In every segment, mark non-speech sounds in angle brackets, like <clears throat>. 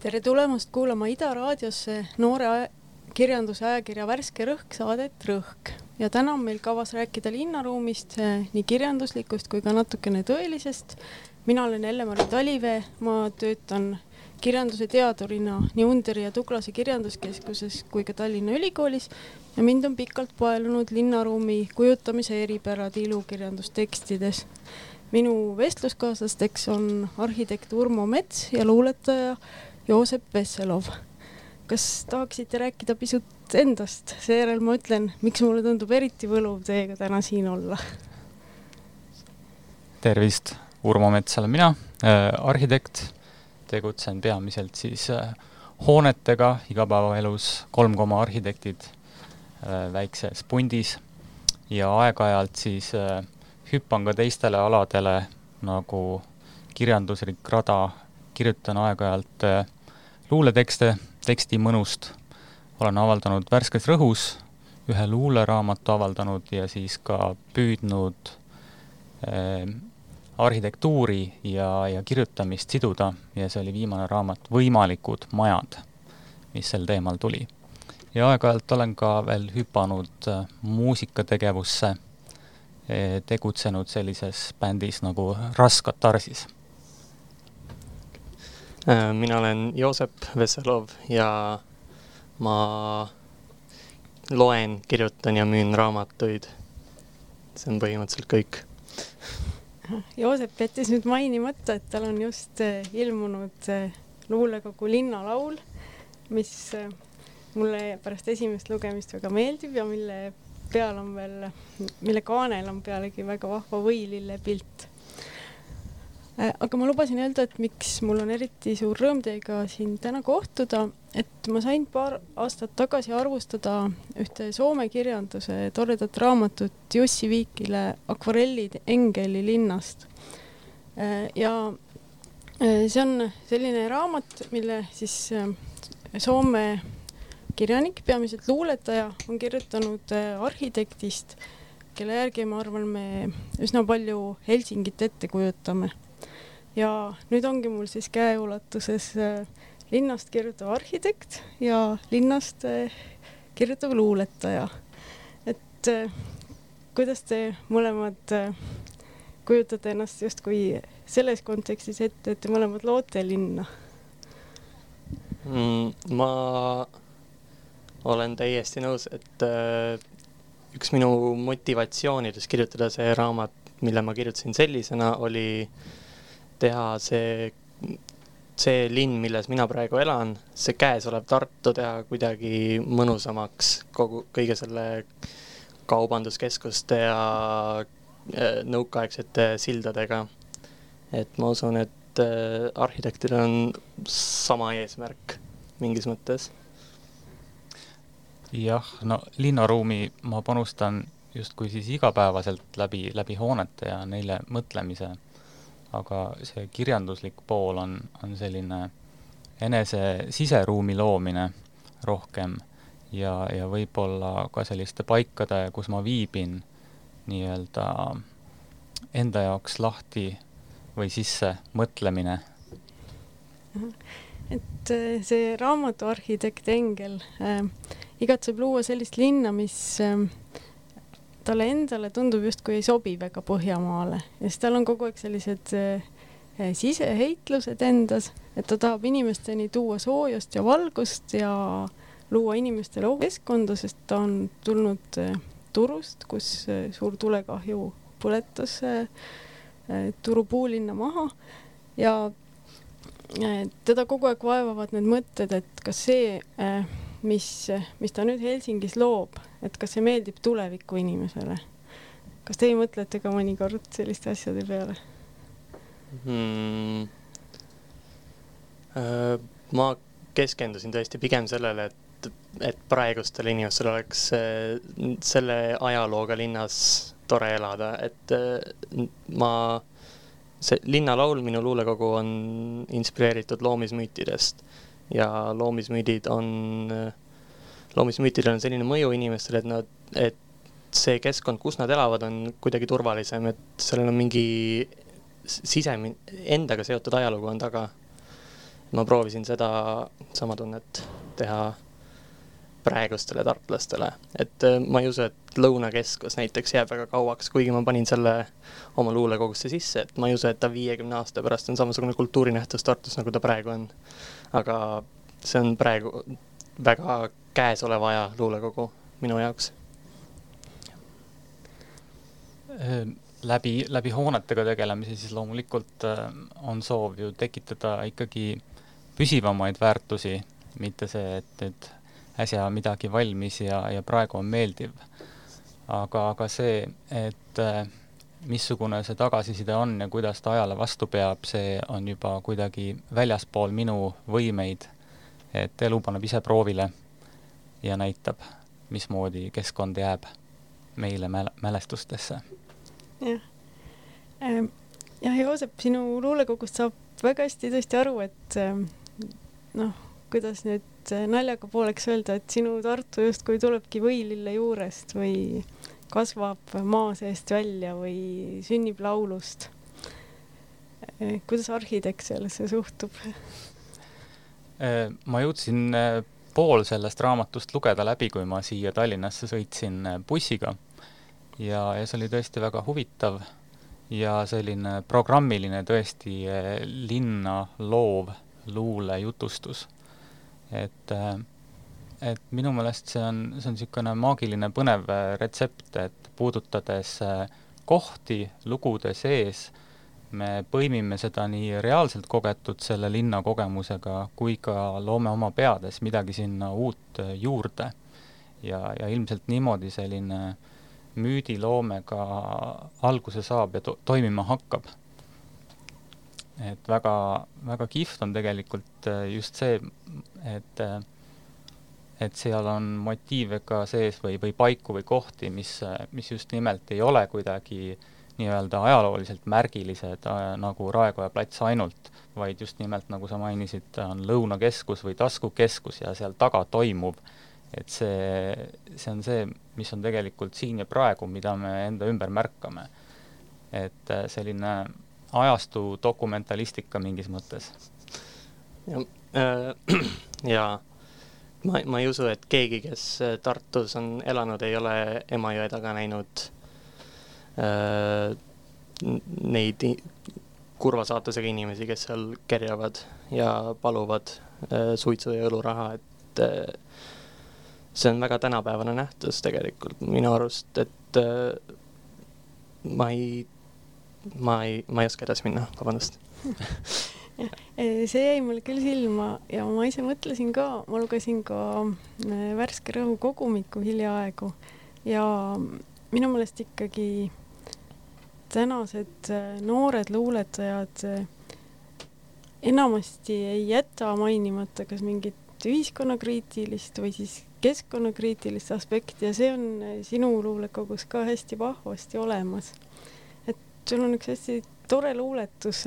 tere tulemast kuulama Ida raadiosse noore kirjanduse ajakirja Värske Rõhk saadet Rõhk ja täna on meil kavas rääkida linnaruumist eh, nii kirjanduslikust kui ka natukene tõelisest. Mina olen Elle-Mari Talivee, ma töötan kirjanduse teadurina nii Underi ja Tuglase Kirjanduskeskuses kui ka Tallinna Ülikoolis ja mind on pikalt paelunud linnaruumi kujutamise eripärad ilukirjandustekstides. minu vestluskaaslasteks on arhitekt Urmo Mets ja luuletaja Joosep Vesselov. kas tahaksite rääkida pisut endast, seejärel ma ütlen, miks mulle tundub eriti võluv teiega täna siin olla. tervist, Urmo Mets olen mina äh,, arhitekt, tegutsen peamiselt siis äh, hoonetega igapäevaelus, kolm koma arhitektid äh, väikses pundis. Ja aeg-ajalt siis hüppan ka teistele aladele nagu kirjanduslik rada, kirjutan aeg-ajalt luuletekste teksti mõnust, olen avaldanud Värskes Rõhus, ühe luuleraamatu avaldanud ja siis ka püüdnud arhitektuuri ja, ja kirjutamist siduda ja see oli viimane raamat Võimalikud majad, mis sel teemal tuli. ja aeg-ajalt olen ka veel hüpanud äh, muusikategevusse äh,, tegutsenud sellises bändis nagu Raskatarsis Äh, mina olen Joosep Vesselov ja ma loen, kirjutan ja müün raamatuid. see on põhimõtteliselt kõik. Joosep jättis nüüd mainimata, et tal on just äh, ilmunud äh, luulekogu Linnalaul, mis mulle pärast esimest lugemist väga meeldib ja mille peal on veel, mille kaanel on pealegi väga vahva võilillepilt aga ma lubasin öelda, et miks mul on eriti suur rõõm teiega siin täna kohtuda, et ma sain paar aastat tagasi arvustada ühte Soome kirjanduse toredat raamatut Jussi Viikile Akvarellid Engeli linnast. Äh, ja äh, see on selline raamat, mille siis Soome kirjanik, peamiselt luuletaja, on kirjutanud arhitektist, kelle järgi ma arvan, me üsna palju Helsingit ette kujutame ja nüüd ongi mul siis käeulatuses äh, linnast kirjutav arhitekt ja linnast äh, kirjutav luuletaja. et äh, kuidas te mõlemad kujutate ennast justkui selles kontekstis ette, et te mõlemad loote linna mm,? ma olen täiesti nõus, et üks minu motivatsioonidest kirjutada see raamat, mille ma kirjutasin sellisena, oli äh, teha see, see linn, milles mina praegu elan, see käesolev Tartu teha kuidagi mõnusamaks kogu, kõige selle kaubanduskeskuste ja äh, nõukaaegsete sildadega. et ma usun, et äh, arhitektidel on sama eesmärk mingis mõttes. jah, no linnaruumi ma panustan justkui siis igapäevaselt läbi, läbi hoonete ja neile mõtlemise aga see kirjanduslik pool on, on selline enese siseruumi loomine rohkem ja, ja võib-olla ka selliste paikade, kus ma viibin, nii-öelda enda jaoks lahti või sisse mõtlemine. et äh, see raamatuarhitekt Engel äh, igatseb luua sellist linna, mis äh, talle endale tundub justkui ei sobi väga Põhjamaale. Ja siis tal on kogu aeg sellised äh, siseheitlused endas, et ta tahab inimesteni tuua soojust ja valgust ja luua inimestele keskkonda, sest ta on tulnud äh, turust, kus suur tulekahju põletas turu puulinna maha. Ja teda kogu aeg vaevavad need mõtted, et kas see mis, mis ta nüüd Helsingis loob, et kas see meeldib tuleviku inimesele? kas teie mõtlete ka mõnikord selliste asjade peale hmm.? ma keskendusin tõesti pigem sellele, et, et praegustel inimestel oleks selle ajalooga linnas tore elada, et ma see linnalaul, minu luulekogu on inspireeritud loomismüütidest ja loomismüüdid on, loomismüütidel on selline mõju inimestele, et nad, et see keskkond, kus nad elavad, on kuidagi turvalisem, et sellel on mingi sisemi-, endaga seotud ajalugu on taga. ma proovisin seda sama tunnet teha praegustele tartlastele, et äh, ma ei usu, et Lõunakeskus näiteks jääb väga kauaks, kuigi ma panin selle oma luulekogusse sisse, et ma ei usu, et ta viiekümne aasta pärast on samasugune kultuurinähtus Tartus, nagu ta praegu on. aga see on praegu väga käesoleva aja luulekogu minu jaoks. Ehm, läbi, läbi hoonetega tegelemise siis loomulikult äh, on soov ju tekitada ikkagi püsivamaid väärtusi, mitte see, et nüüd äsja midagi valmis ja, ja praegu on meeldiv. aga, aga see, et äh, missugune see tagasiside on ja kuidas ta ajale vastu peab, see on juba kuidagi väljaspool minu võimeid. et elu paneb ise proovile ja näitab, mismoodi keskkond jääb meile mäl-, mälestustesse. jah ähm,. jah, Joosep, sinu luulekogust saab väga hästi tõesti aru, et ähm, noh, kuidas nüüd naljaga pooleks öelda, et sinu Tartu justkui tulebki võilille juurest või kasvab maa seest välja või sünnib laulust. kuidas arhitekt sellesse suhtub? <laughs> ma jõudsin äh, pool sellest raamatust lugeda läbi, kui ma siia Tallinnasse sõitsin bussiga ja, ja see oli tõesti väga huvitav ja selline programmiline tõesti linna loov luulejutustus et, äh, et minu meelest see on, see on niisugune maagiline põnev äh, retsept, et puudutades äh, kohti lugude sees, me põimime seda nii reaalselt kogetud selle linna kogemusega kui ka loome oma peades midagi sinna uut juurde. ja, ja ilmselt niimoodi selline müüdiloome ka alguse saab ja to toimima hakkab et väga, väga kihvt on tegelikult äh, just see, et, äh, et seal on motiive ka sees või, või paiku või kohti, mis, mis just nimelt ei ole kuidagi nii-öelda ajalooliselt märgilised äh, nagu Raekoja plats ainult, vaid just nimelt, nagu sa mainisid, on Lõunakeskus või taskukeskus ja seal taga toimuv, et see, see on see, mis on tegelikult siin ja praegu, mida me enda ümber märkame. et selline ajastu dokumentalistika mingis mõttes. ja äh,, <clears throat> ja ma, ma ei usu, et keegi, kes äh, Tartus on elanud, ei ole Emajõe taga näinud äh, neid kurva saatusega inimesi, kes seal kerjavad ja paluvad äh, suitsu ja õluraha, et äh, see on väga tänapäevane nähtus tegelikult minu arust, et äh, ma ei ma ei, ma ei oska edasi minna, vabandust. <laughs> See jäi mulle küll silma ja ma ise mõtlesin ka, ma lugesin ka äh, Värske Rõhu kogumikku hiljaaegu ja minu meelest ikkagi tänased äh, noored luuletajad enamasti ei jäta mainimata kas mingit ühiskonnakriitilist või siis keskkonnakriitilist aspekti ja see on sinu luulekogus ka hästi vahvasti olemas sul on üks hästi tore luuletus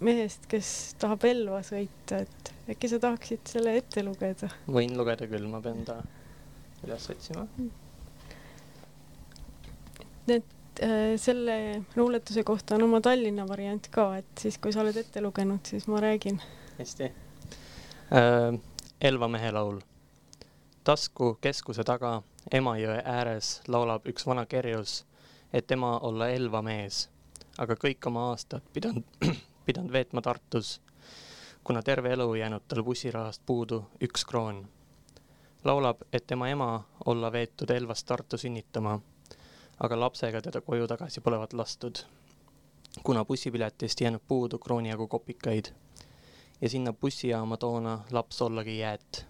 mehest, kes tahab Elva sõita, et äkki sa tahaksid selle ette lugeda? võin lugeda küll, ma pean ta üles otsima. et äh, selle luuletuse kohta on oma Tallinna variant ka, et siis, kui sa oled ette lugenud, siis ma räägin. hästi äh,. Elva mehe laul. tasku keskuse taga Emajõe ääres laulab üks vana kerjus, et tema olla Elva mees aga kõik oma aastad pidanud, <clears throat> pidanud veetma Tartus, kuna terve elu jäänud tal bussirahast puudu üks kroon. laulab, et tema ema olla veetud Elvast Tartu sünnitama, aga lapsega teda koju tagasi polevat lastud, kuna bussipiletist jäänud puudu krooni jagu kopikaid ja sinna bussijaama toona laps ollagi jäet.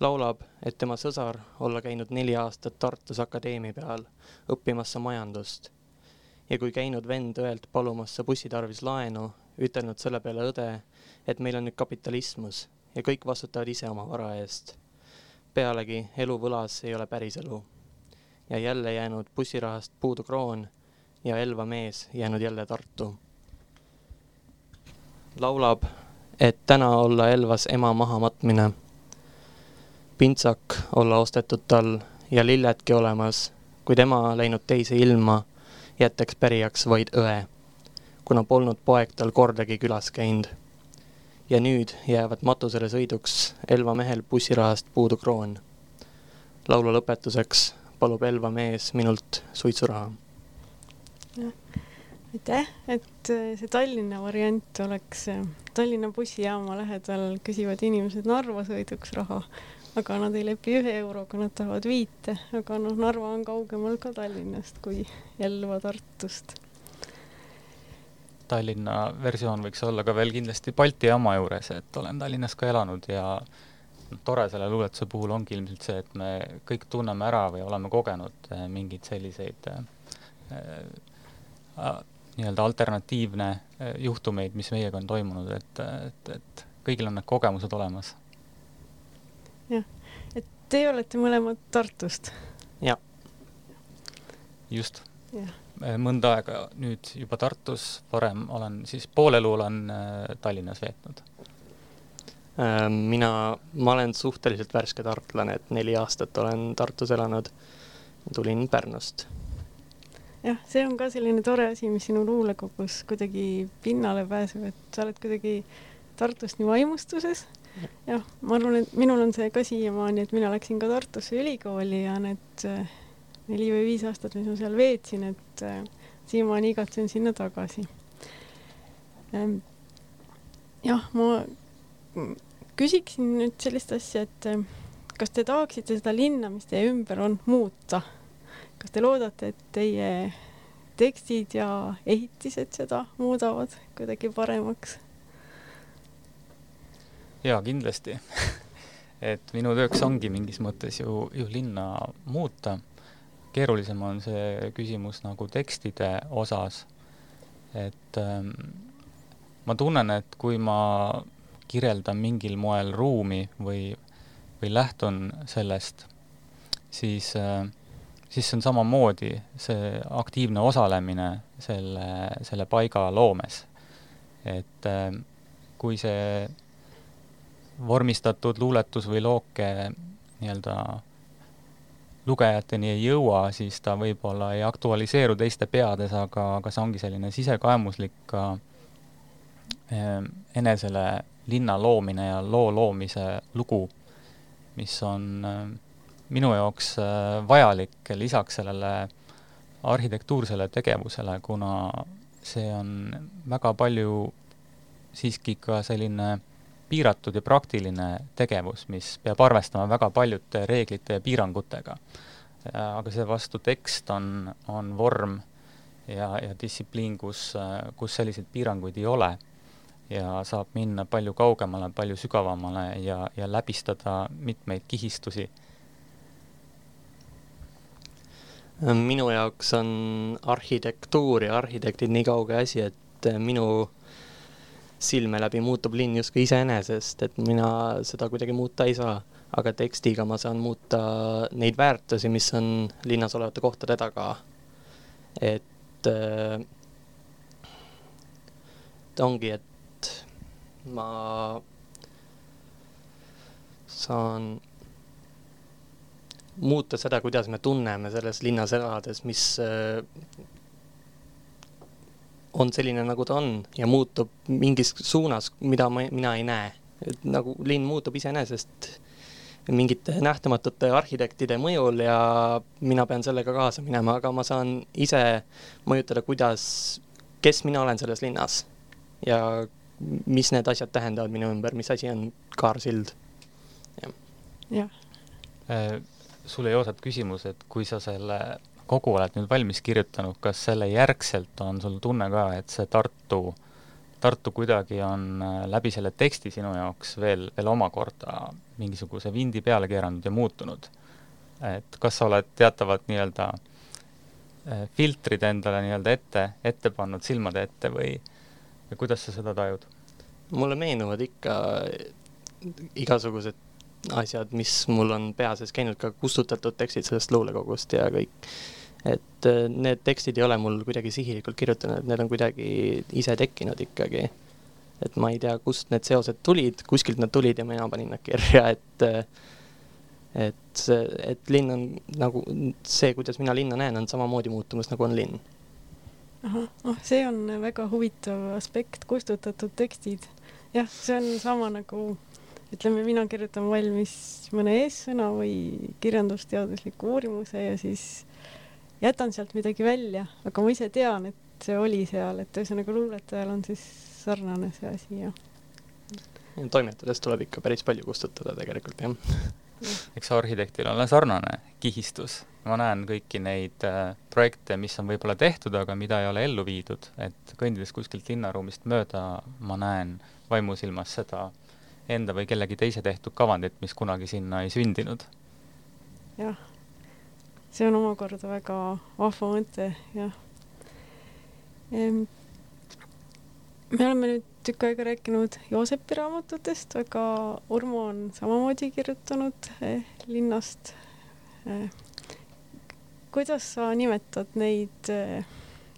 laulab, et tema sõsar olla käinud neli aastat Tartus akadeemia peal õppimas majandust ja kui käinud vend õelt palumas sa bussi tarvis laenu, ütelnud selle peale õde, et meil on nüüd kapitalismus ja kõik vastutavad ise oma vara eest. pealegi elu võlas ei ole päris elu. ja jälle jäänud bussirahast puudu kroon ja Elva mees jäänud jälle Tartu. laulab, et täna olla Elvas ema mahamatmine. pintsak olla ostetud tal ja lilledki olemas, kuid ema läinud teise ilma, jäteks pärijaks vaid õe, kuna polnud poeg tal kordagi külas käinud. ja nüüd jäävad matusele sõiduks Elva mehel bussirahast puudu kroon. laulu lõpetuseks palub Elva mees minult suitsuraha aitäh, et äh, see Tallinna variant oleks äh, Tallinna bussijaama lähedal küsivad inimesed Narva sõiduks raha, aga nad ei lepi ühe euroga, nad tahavad viite, aga noh, Narva on kaugemal ka Tallinnast kui Elva Tartust. Tallinna versioon võiks olla ka veel kindlasti Balti jaama juures, et olen Tallinnas ka elanud ja tore selle luuletuse puhul ongi ilmselt see, et me kõik tunneme ära või oleme kogenud äh, mingeid selliseid äh, nii-öelda alternatiivne eh, juhtumeid, mis meiega on toimunud, et, et, et kõigil on need kogemused olemas. Teie olete mõlemad Tartust? jah. just. Eh, mõnda aega nüüd juba Tartus, varem olen siis pool elu olen eh, Tallinnas veetnud. Ähm, mina, ma olen suhteliselt värske tartlane, et neli aastat olen Tartus elanud. tulin Pärnust jah, see on ka selline tore asi, mis sinu luulekogus kuidagi pinnale pääseb, et sa oled kuidagi Tartust nii vaimustuses. Jah, ma arvan, et minul on see ka siiamaani, et mina läksin ka Tartusse ülikooli ja need äh, neli või viis aastat, mis ma seal veetsin, et äh, siiamaani igatsen sinna tagasi. Ähm, jah, ma küsiksin nüüd sellist asja, et äh, kas te tahaksite seda linna, mis teie ümber on, muuta kas te loodate, et teie tekstid ja ehitised seda muudavad kuidagi paremaks? Jaa, kindlasti <laughs> et minu tööks ongi mingis mõttes ju, ju linna muuta. keerulisem on see küsimus nagu tekstide osas. et ähm, ma tunnen, et kui ma kirjeldan mingil moel ruumi või, või lähtun sellest, siis äh, siis see on samamoodi see aktiivne osalemine selle, selle paiga loomes. et äh, kui see vormistatud luuletus või looke nii-öelda lugejateni ei jõua, siis ta võib-olla ei aktualiseeru teiste peades, aga, aga see ongi selline sisekaemuslik ka äh, enesele linna loomine ja loo loomise lugu, mis on äh, minu jaoks äh, vajalik lisaks sellele arhitektuursele tegevusele, kuna see on väga palju siiski ka selline piiratud ja praktiline tegevus, mis peab arvestama väga paljude reeglite ja piirangutega. aga seevastu tekst on, on vorm ja, ja distsipliin, kus, kus selliseid piiranguid ei ole ja saab minna palju kaugemale, palju sügavamale ja, ja läbistada mitmeid kihistusi minu jaoks on arhitektuur ja arhitektid nii kauge asi, et minu silme läbi muutub linn justkui iseenesest, et mina seda kuidagi muuta ei saa. aga tekstiga ma saan muuta neid väärtusi, mis on linnas olevate kohtade taga. et äh, ongi, et ma saan muuta seda, kuidas me tunneme selles linnas elades, mis äh, on selline, nagu ta on ja muutub mingis suunas, mida ma, mina ei näe. et nagu linn muutub iseenesest mingite nähtamatute arhitektide mõjul ja mina pean sellega kaasa minema, aga ma saan ise mõjutada, kuidas, kes mina olen selles linnas ja mis need asjad tähendavad minu ümber, mis asi on kaarsild. jah ja. Äh, sulle, Joosep, küsimus, et kui sa selle kogu oled nüüd valmis kirjutanud, kas selle järgselt on sul tunne ka, et see Tartu, Tartu kuidagi on äh, läbi selle teksti sinu jaoks veel, veel omakorda mingisuguse vindi peale keeranud ja muutunud? et kas sa oled teatavad nii-öelda äh, filtrid endale nii-öelda ette, ette pannud silmade ette või, või kuidas sa seda tajud? mulle meenuvad ikka igasugused asjad, mis mul on pea sees käinud, ka kustutatud tekstid sellest luulekogust ja kõik. et äh, need tekstid ei ole mul kuidagi sihilikult kirjutanud, need on kuidagi ise tekkinud ikkagi. et ma ei tea, kust need seosed tulid, kuskilt nad tulid ja mina panin nad kirja, et et see, et linn on nagu see, kuidas mina linna näen, on samamoodi muutumas, nagu on linn. ahah, noh, see on väga huvitav aspekt, kustutatud tekstid. jah, see on sama nagu ütleme, mina kirjutan valmis mõne eessõna või kirjandusteadusliku uurimuse ja siis jätan sealt midagi välja, aga ma ise tean, et see oli seal, et ühesõnaga luuletajal on siis sarnane see asi ja. toimetades tuleb ikka päris palju kustutada tegelikult jah <laughs> eks arhitektil ole sarnane kihistus. ma näen kõiki neid äh, projekte, mis on võib-olla tehtud, aga mida ei ole ellu viidud, et kõndides kuskilt linnaruumist mööda, ma näen vaimusilmas seda enda või kellegi teise tehtud kavandit, mis kunagi sinna ei sündinud. jah, see on omakorda väga vahva mõte, jah ehm, me oleme nüüd tükk aega rääkinud Joosepi raamatutest, aga Urmo on samamoodi kirjutanud eh, linnast eh,. kuidas sa nimetad neid eh,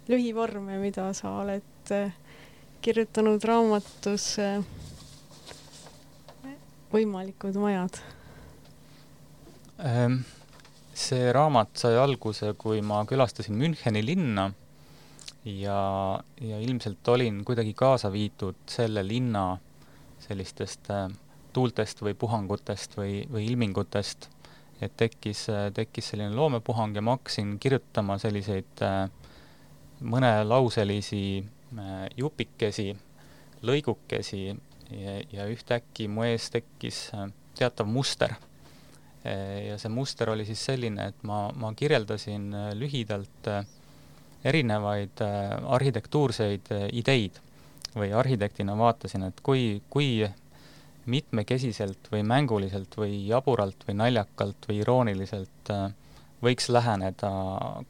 lühivorme, mida sa oled eh, kirjutanud raamatus eh, Võimalikud majad? Ehm, see raamat sai alguse, kui ma külastasin Müncheni linna ja, ja ilmselt olin kuidagi kaasa viidud selle linna sellistest äh, tuultest või puhangutest või, või ilmingutest, et tekkis, tekkis selline loomepuhang ja ma hakkasin kirjutama selliseid äh, mõnelauselisi jupikesi, lõigukesi ja, ja ühtäkki mu ees tekkis teatav muster. ja see muster oli siis selline, et ma, ma kirjeldasin lühidalt äh, erinevaid äh, arhitektuurseid äh, ideid või arhitektina vaatasin, et kui, kui mitmekesiselt või mänguliselt või jaburalt või naljakalt või irooniliselt äh, võiks läheneda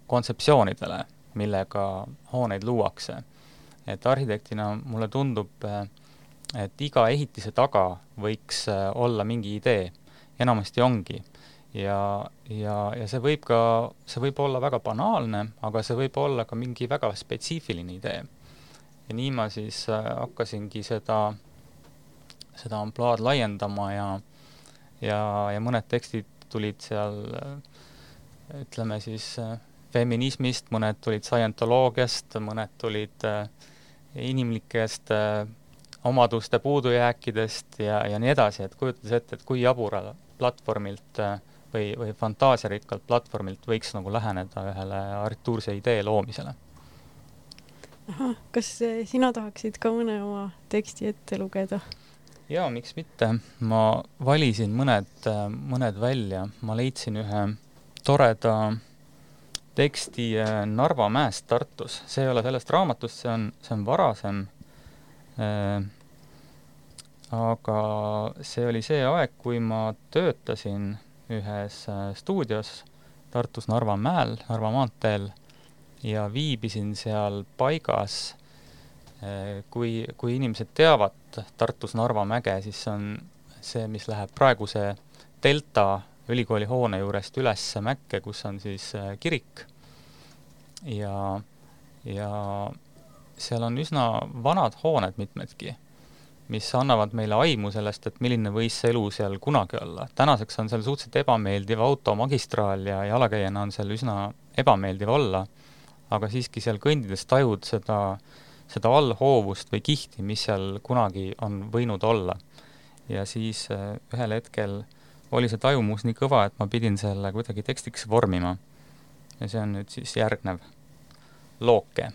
kontseptsioonidele, millega hooneid luuakse. et arhitektina mulle tundub, et iga ehitise taga võiks olla mingi idee, enamasti ongi ja, ja, ja see võib ka, see võib olla väga banaalne, aga see võib olla ka mingi väga spetsiifiline idee. ja nii ma siis äh, hakkasingi seda, seda ampluaad laiendama ja, ja, ja mõned tekstid tulid seal äh, ütleme siis äh, feminismist, mõned tulid scientoloogiast, mõned tulid inimlikest omaduste puudujääkidest ja, ja nii edasi, et kujutades ette, et kui jabural platvormilt äh, või, või fantaasiarikkalt platvormilt võiks nagu läheneda ühele arhitektuurse idee loomisele. ahah, kas eh, sina tahaksid ka mõne oma teksti ette lugeda? jaa, miks mitte. ma valisin mõned, mõned välja, ma leidsin ühe toreda teksti Narva mäest Tartus, see ei ole sellest raamatust, see on, see on varasem äh, aga see oli see aeg, kui ma töötasin ühes äh, stuudios Tartus Narva mäel, Narva maanteel ja viibisin seal paigas. Äh, kui, kui inimesed teavad Tartus Narva mäge, siis see on see, mis läheb praeguse Delta ülikooli hoone juurest üles mäkke, kus on siis äh, kirik. ja, ja seal on üsna vanad hooned mitmedki mis annavad meile aimu sellest, et milline võis see elu seal kunagi olla. tänaseks on seal suhteliselt ebameeldiv automagistraal ja jalakäijana on seal üsna ebameeldiv olla, aga siiski seal kõndides tajud seda, seda allhoovust või kihti, mis seal kunagi on võinud olla. ja siis äh, ühel hetkel oli see tajumus nii kõva, et ma pidin selle kuidagi tekstiks vormima. ja see on nüüd siis järgnev looke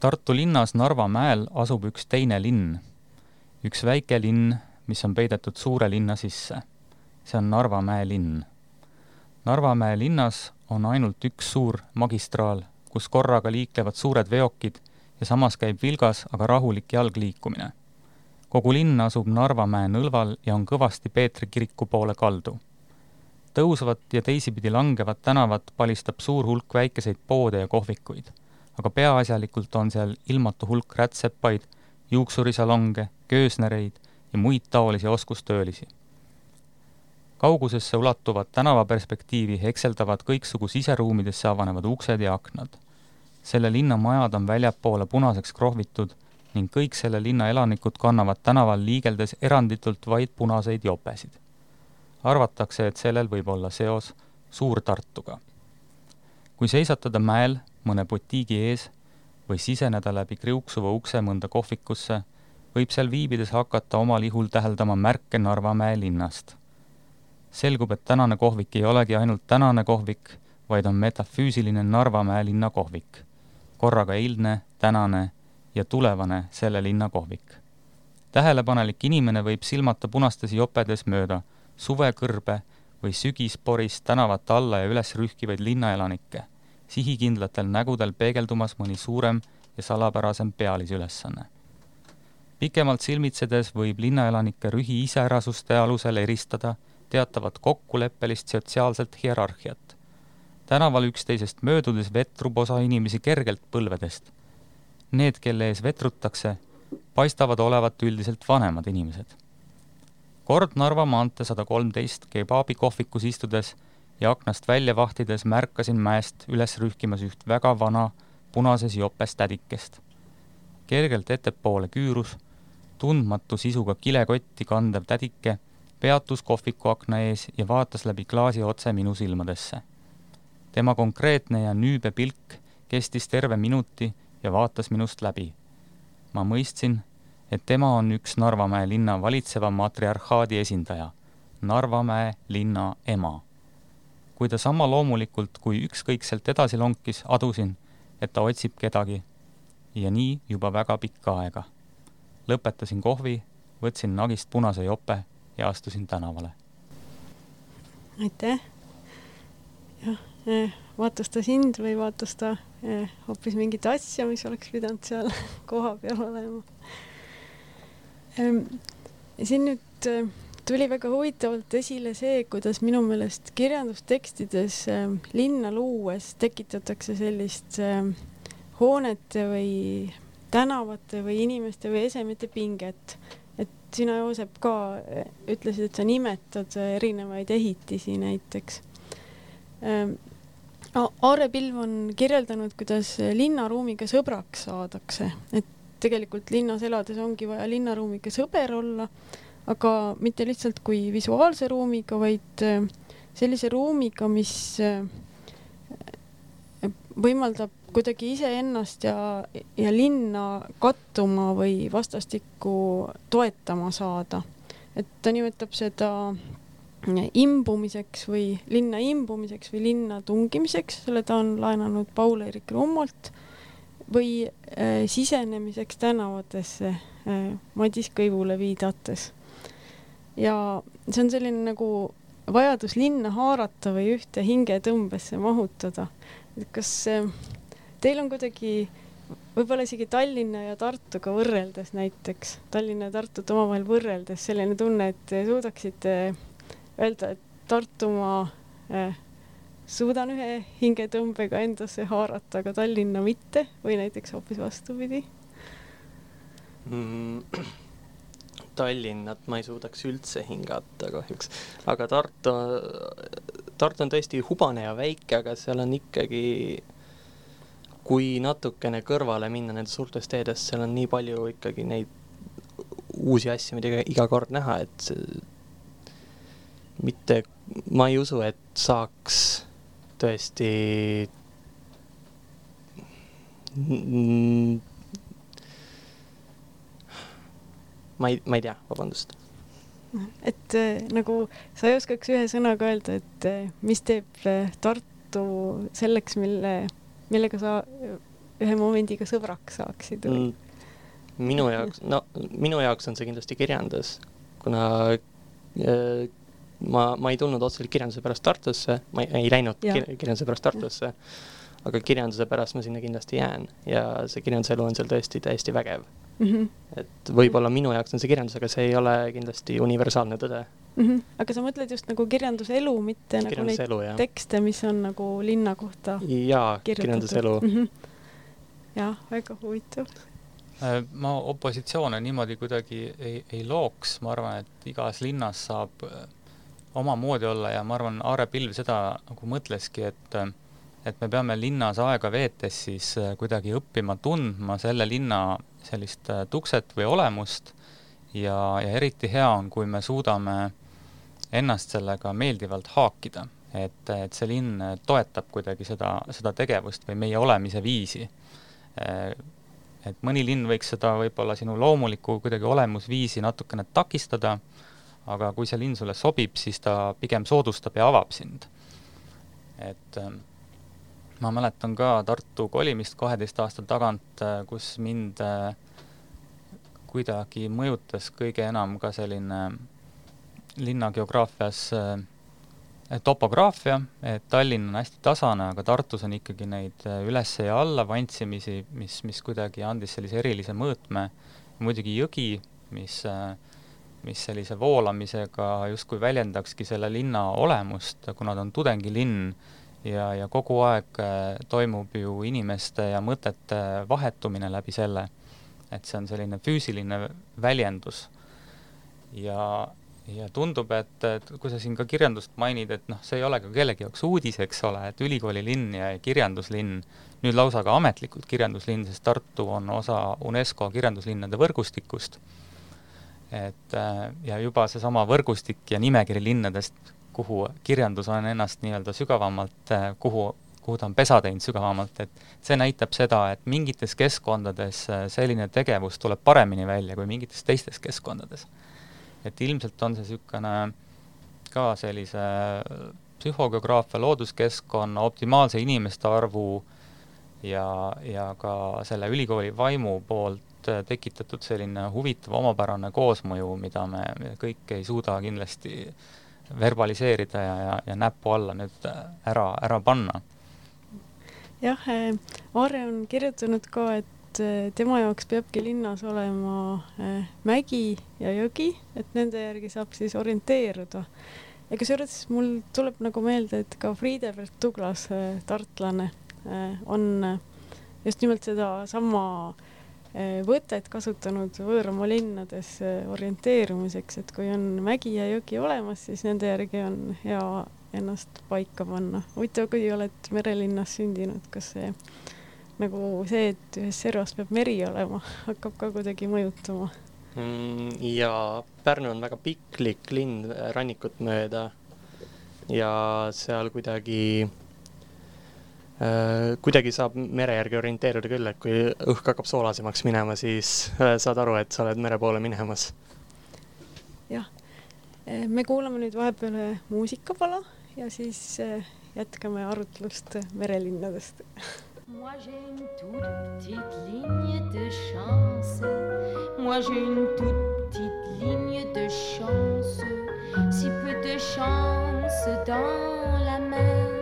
Tartu linnas Narva mäel asub üks teine linn, üks väike linn, mis on peidetud suure linna sisse. see on Narva mäe linn. Narva mäe linnas on ainult üks suur magistraal, kus korraga liiklevad suured veokid ja samas käib vilgas, aga rahulik jalgliikumine. kogu linn asub Narva mäe nõlval ja on kõvasti Peetri kiriku poole kaldu. tõusvat ja teisipidi langevat tänavat palistab suur hulk väikeseid poode ja kohvikuid aga peaasjalikult on seal ilmatu hulk rätsepaid, juuksurisalonge, köösnereid ja muid taolisi oskustöölisi. kaugusesse ulatuvad tänavaperspektiivi hekseldavad kõiksugu siseruumidesse avanevad uksed ja aknad. selle linna majad on väljapoole punaseks krohvitud ning kõik selle linna elanikud kannavad tänaval liigeldes eranditult vaid punaseid jopesid. arvatakse, et sellel võib olla seos Suur-Tartuga. kui seisatada mäel mõne butiigi ees või siseneda läbi kriuksuva ukse mõnda kohvikusse, võib seal viibides hakata omal ihul täheldama märke Narva mäe linnast. selgub, et tänane kohvik ei olegi ainult tänane kohvik, vaid on metafüüsiline Narva mäe linna kohvik. korraga eilne, tänane ja tulevane selle linna kohvik. tähelepanelik inimene võib silmata punastes jopedes mööda suvekõrbe või sügisporis tänavate alla ja üles rühkivaid linnaelanikke, sihikindlatel nägudel peegeldumas mõni suurem ja salapärasem pealisülesanne. pikemalt silmitsedes võib linnaelanike rühi iseärasuste alusel eristada teatavat kokkuleppelist sotsiaalset hierarhiat. tänaval üksteisest möödudes vetrub osa inimesi kergelt põlvedest Need, kelle ees vetrutakse, paistavad olevat üldiselt vanemad inimesed. kord Narva maantee sada kolmteist kebaabi kohvikus istudes ja aknast välja vahtides märkasin mäest üles rühkimas üht väga vana punases jopes tädikest. kergelt ettepoole küürus, tundmatu sisuga kilekotti kandev tädike peatus kohviku akna ees ja vaatas läbi klaasi otse minu silmadesse. tema konkreetne ja nüübe pilk kestis terve minuti ja vaatas minust läbi. ma mõistsin, et tema on üks Narvamäe linna valitseva matriarhaadi esindaja, Narvamäe linna ema. Kui ta sama loomulikult kui ükskõikselt edasi lonkis, adusin, et ta otsib kedagi. ja nii juba väga pikka aega. lõpetasin kohvi, võtsin nagist punase jope ja astusin tänavale. aitäh. jah, eh, vaatas ta sind või vaatas ta Eh, hoopis mingit asja, mis oleks pidanud seal <laughs> kohapeal olema. Ehm, siin nüüd eh, tuli väga huvitavalt esile see, kuidas minu meelest kirjandustekstides ehm, linna luues tekitatakse sellist ehm, hoonete või tänavate või inimeste või esemete pinget. et sina, Joosep, ka eh, ütlesid, et sa nimetad erinevaid ehitisi näiteks. No Aare Pilv on kirjeldanud, kuidas linnaruumiga sõbraks saadakse, et tegelikult linnas elades ongi vaja linnaruumiga sõber olla, aga mitte lihtsalt kui visuaalse ruumiga, vaid äh, sellise ruumiga, mis äh, võimaldab kuidagi iseennast ja, ja linna kattuma või vastastikku toetama saada. et ta nimetab seda imbumiseks või linna imbumiseks või linna tungimiseks, selle ta on laenanud Paul-Eerik Rummolt, või äh, sisenemiseks tänavatesse äh, Madis Kõivule viidates. Ja see on selline nagu vajadus linna haarata või ühte hingetõmbesse mahutada. kas äh, teil on kuidagi võib-olla isegi Tallinna ja Tartuga võrreldes näiteks, Tallinna ja Tartut omavahel võrreldes selline tunne, et suudaksite öelda, et Tartumaa eh, suudan ühe hingetõmbega endasse haarata, aga Tallinna mitte või näiteks hoopis vastupidi mm,? Tallinnat ma ei suudaks üldse hingata kahjuks, aga Tartu, Tartu on tõesti hubane ja väike, aga seal on ikkagi, kui natukene kõrvale minna nendest suurtest teedest, seal on nii palju ikkagi neid uusi asju, mida iga kord näha, et mitte, ma ei usu, et saaks tõesti ma ei, ma ei tea, vabandust. et äh, nagu sa ei oskaks ühe sõnaga öelda, et äh, mis teeb äh, Tartu selleks, mille, millega sa ühe momendiga sõbraks saaksid või? Mm, minu jaoks, no minu jaoks on see kindlasti kirjandus, kuna äh, ma, ma ei tulnud otseselt kirjanduse pärast Tartusse, ma ei, ei läinud kir kirjanduse pärast Tartusse, aga kirjanduse pärast ma sinna kindlasti jään ja see kirjanduselu on seal tõesti täiesti vägev mm. -hmm. Et võib-olla minu jaoks on see kirjandus, aga see ei ole kindlasti universaalne tõde mm. -hmm. aga sa mõtled just nagu kirjanduselu, mitte nagu neid jah. tekste, mis on nagu linna kohta jaa, kirjanduselu mm. -hmm. jah, väga huvitav äh, ma opositsioone niimoodi kuidagi ei, ei looks, ma arvan, et igas linnas saab omamoodi olla ja ma arvan, Aare Pilv seda nagu mõtleski, et et me peame linnas aega veetes siis äh, kuidagi õppima tundma selle linna sellist äh, tukset või olemust ja, ja eriti hea on, kui me suudame ennast sellega meeldivalt haakida, et, et see linn toetab kuidagi seda, seda tegevust või meie olemise viisi. Äh, et mõni linn võiks seda võib-olla sinu loomulikku kuidagi olemusviisi natukene takistada, aga kui see linn sulle sobib, siis ta pigem soodustab ja avab sind. et ähm, ma mäletan ka Tartu kolimist kaheteist aasta tagant, äh, kus mind äh, kuidagi mõjutas kõige enam ka selline linna geograafias äh, topograafia, et Tallinn on hästi tasane, aga Tartus on ikkagi neid üles ja alla vantsimisi, mis, mis kuidagi andis sellise erilise mõõtme. muidugi jõgi, mis, mis sellise voolamisega justkui väljendakski selle linna olemust, kuna ta on tudengilinn ja, ja kogu aeg äh, toimub ju inimeste ja mõtete vahetumine läbi selle, et see on selline füüsiline väljendus. ja, ja tundub, et, et kui sa siin ka kirjandust mainid, et noh, see ei ole ka kellegi jaoks uudis, eks ole, et ülikoolilinn ja kirjanduslinn, nüüd lausa ka ametlikult kirjanduslinn, sest Tartu on osa UNESCO kirjanduslinnade võrgustikust, et äh, ja juba seesama võrgustik ja nimekiri linnadest kuhu kirjandus on ennast nii-öelda sügavamalt, äh, kuhu, kuhu ta on pesa teinud sügavamalt, et see näitab seda, et mingites keskkondades äh, selline tegevus tuleb paremini välja kui mingites teistes keskkondades. et ilmselt on see niisugune ka sellise psühhogeograafia, looduskeskkonna, optimaalse inimeste arvu ja, ja ka selle ülikooli vaimu poolt äh, tekitatud selline huvitav omapärane koosmõju, mida me kõik ei suuda kindlasti äh, verbaliseerida ja, ja, ja näppu alla nüüd ära, ära panna. jah, äh, Aare on kirjutanud ka, et äh, tema jaoks peabki linnas olema mägi ja jõgi, et nende järgi saab siis orienteeruda. ja kusjuures mul tuleb nagu meelde, et ka Friedebert Douglas, tartlane, on just nimelt sedasama Eh, võtet kasutanud võõramaa linnades eh, orienteerumiseks, et kui on mägi ja jõgi olemas, siis nende järgi on hea ennast paika panna. huvitav, kui oled merelinnas sündinud, kas see nagu see, et ühes servas peab meri olema, <laughs> hakkab ka kuidagi mõjutama mm,? ja Pärnu on väga piklik linn rannikut mööda ja seal kuidagi kuidagi saab mere järgi orienteeruda küll, et kui õhk hakkab soolasemaks minema, siis äh, saad aru, et sa oled mere poole minemas. jah, äh, me kuulame nüüd vahepeal muusikapala ja siis jätkame arutlust merelinnadest. Moi j'ai une toute petite ligne de chance. Moi j'ai une toute petite ligne de chance. Si peu de chance dans la mer.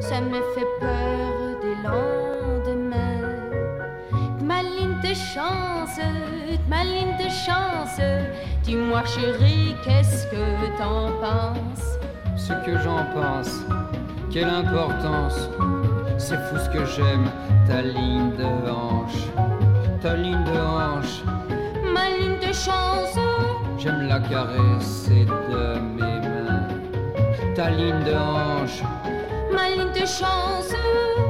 Ça me fait peur des lendemains. Ma ligne de chance, ma ligne de chance, dis-moi chérie, qu'est-ce que t'en penses? Ce que j'en pense, quelle importance, c'est fou ce que j'aime, ta ligne de hanche, ta ligne de hanche. Ma ligne de chance, j'aime la caresser de mes mains, ta ligne de hanche ma ligne de chance.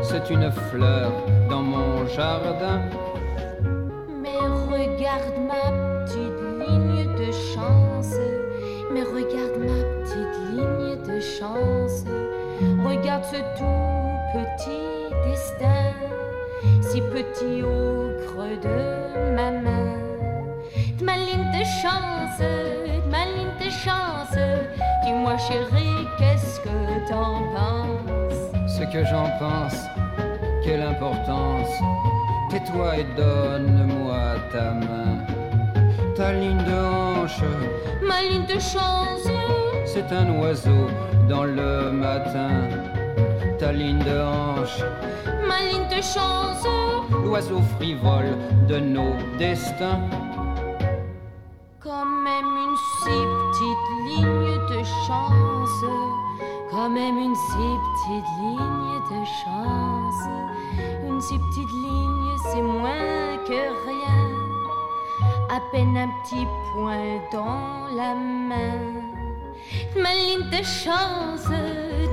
C'est une fleur dans mon jardin. Mais regarde ma petite ligne de chance. Mais regarde ma petite ligne de chance. Regarde ce tout petit destin, si petit au creux de ma main. Ma ligne de chance, ma ligne de chance. Dis-moi chérie, qu'est-ce que t'en penses? Ce que j'en pense, quelle importance. Tais-toi et donne-moi ta main, ta ligne de hanche, ma ligne de chance. C'est un oiseau dans le matin, ta ligne de hanche, ma ligne de chance. L'oiseau frivole de nos destins. Quand même une si petite ligne de chance quand même une si petite ligne de chance. Une si petite ligne, c'est moins que rien. À peine un petit point dans la main. Ma ligne de chance,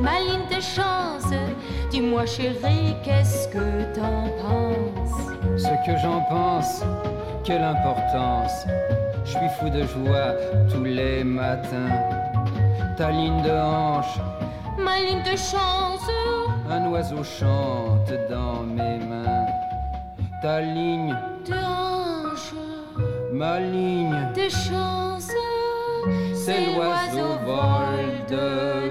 ma ligne de chance. Dis-moi chérie, qu'est-ce que t'en penses? Ce que j'en pense, quelle importance? Je suis fou de joie tous les matins. Ta ligne de hanche, Ma ligne de chance, un oiseau chante dans mes mains. Ta ligne, de hanche, ma ligne, de chance. c'est l'oiseau vol de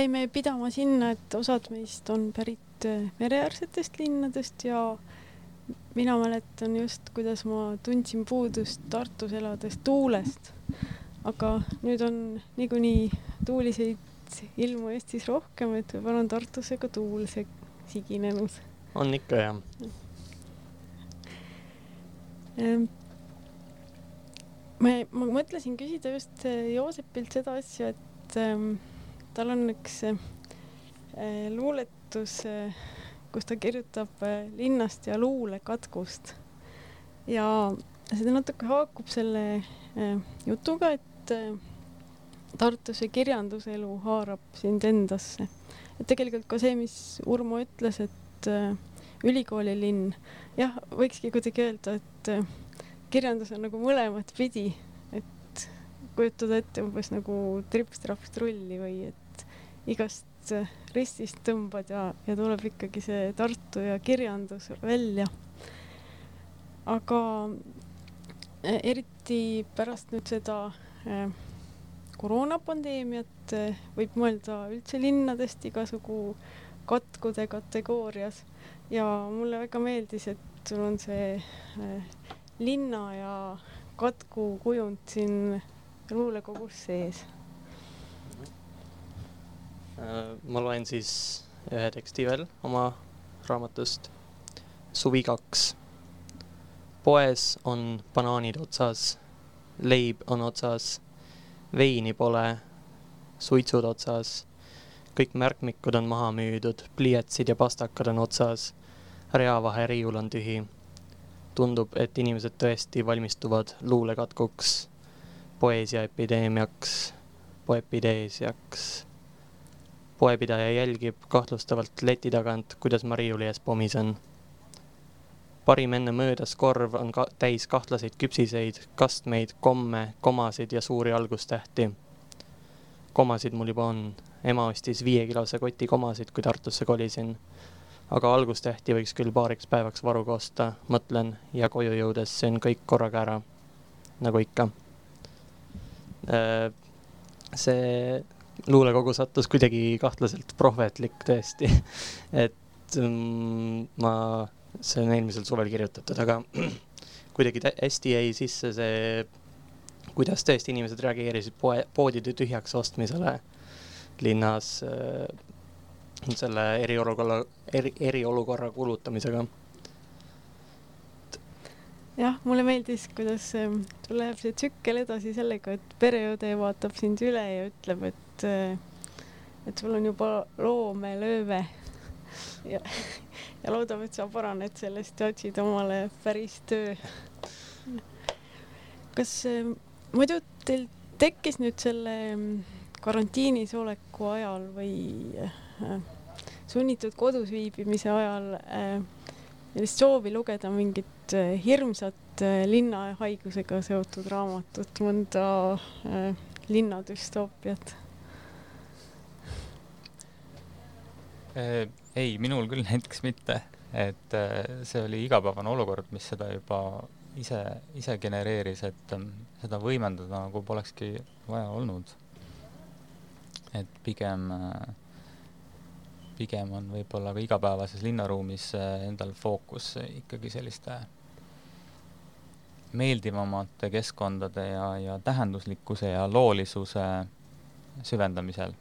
jäime pidama sinna, et osad meist on pärit äh, mereäärsetest linnadest ja mina mäletan just, kuidas ma tundsin puudust Tartus elades tuulest. aga nüüd on niikuinii tuuliseid ilmu Eestis rohkem, et võib-olla on Tartusse ka tuul se- siginenud on ikka jah. Ehm, ma, ma mõtlesin küsida just eh, Joosepilt seda asja, et ähm, tal on üks äh, luuletus äh,, kus ta kirjutab linnast ja luulekatkust. ja see natuke haakub selle jutuga, et Tartuse kirjanduselu haarab sind endasse. et tegelikult ka see, mis Urmo ütles, et ülikoolilinn, jah, võikski kuidagi öelda, et kirjandus on nagu mõlemat pidi, kujutada ette umbes nagu trips-traps-trulli või et igast äh, ristist tõmbad ja, ja tuleb ikkagi see Tartu ja kirjandus välja. aga äh, eriti pärast nüüd seda äh, koroonapandeemiat võib mõelda üldse linnadest igasugu katkude kategoorias ja mulle väga meeldis, et sul on see linna ja katku kujund siin luulekogus sees. Äh, ma loen siis ühe teksti veel oma raamatust. suvi kaks. poes on banaanid otsas, leib on otsas, veini pole, suitsud otsas, kõik märkmikud on maha müüdud, pliiatsid ja pastakad on otsas, reavaheriiul on tühi. tundub, et inimesed tõesti valmistuvad luulekatkuks, poeesiaepideemiaks, poepideesiaks poepidaja jälgib kahtlustavalt leti tagant, kuidas ma riiuli ees pomisen. parim enne möödas korv on ka täis kahtlaseid küpsiseid, kastmeid, komme, komasid ja suuri algustähti. komasid mul juba on, ema ostis viiekilose koti komasid, kui Tartusse kolisin. aga algustähti võiks küll paariks päevaks varuga osta, mõtlen ja koju jõudes söön kõik korraga ära. nagu ikka. See luulekogu sattus kuidagi kahtlaselt prohvetlik tõesti. <laughs> et mm, ma, see on eelmisel suvel kirjutatud, aga <clears throat> kuidagi hästi jäi sisse see, kuidas tõesti inimesed reageerisid poe, poodide tühjaks ostmisele linnas äh, selle eriolukorra, eri, eriolukorra kuulutamisega. Jah, mulle meeldis, kuidas ähm, sul läheb see tsükkel edasi sellega, et pereõde vaatab sind üle ja ütleb, et äh, et sul on juba loomelööve ja, ja loodab, et sa paraned sellest ja otsid omale päris töö. kas äh, muidu teil tekkis nüüd selle karantiinis oleku ajal või sunnitud kodus viibimise ajal sellist soovi lugeda mingit äh, hirmsat äh, linnahaigusega seotud raamatut, mõnda äh, linnadüstoopiat? Ei, minul küll näiteks mitte, et see oli igapäevane olukord, mis seda juba ise, ise genereeris, et em, seda võimendada nagu polekski vaja olnud. et pigem, eh, pigem on võib-olla ka igapäevases linnaruumis endal fookus ikkagi selliste meeldivamate keskkondade ja, ja tähenduslikkuse ja loolisuse süvendamisel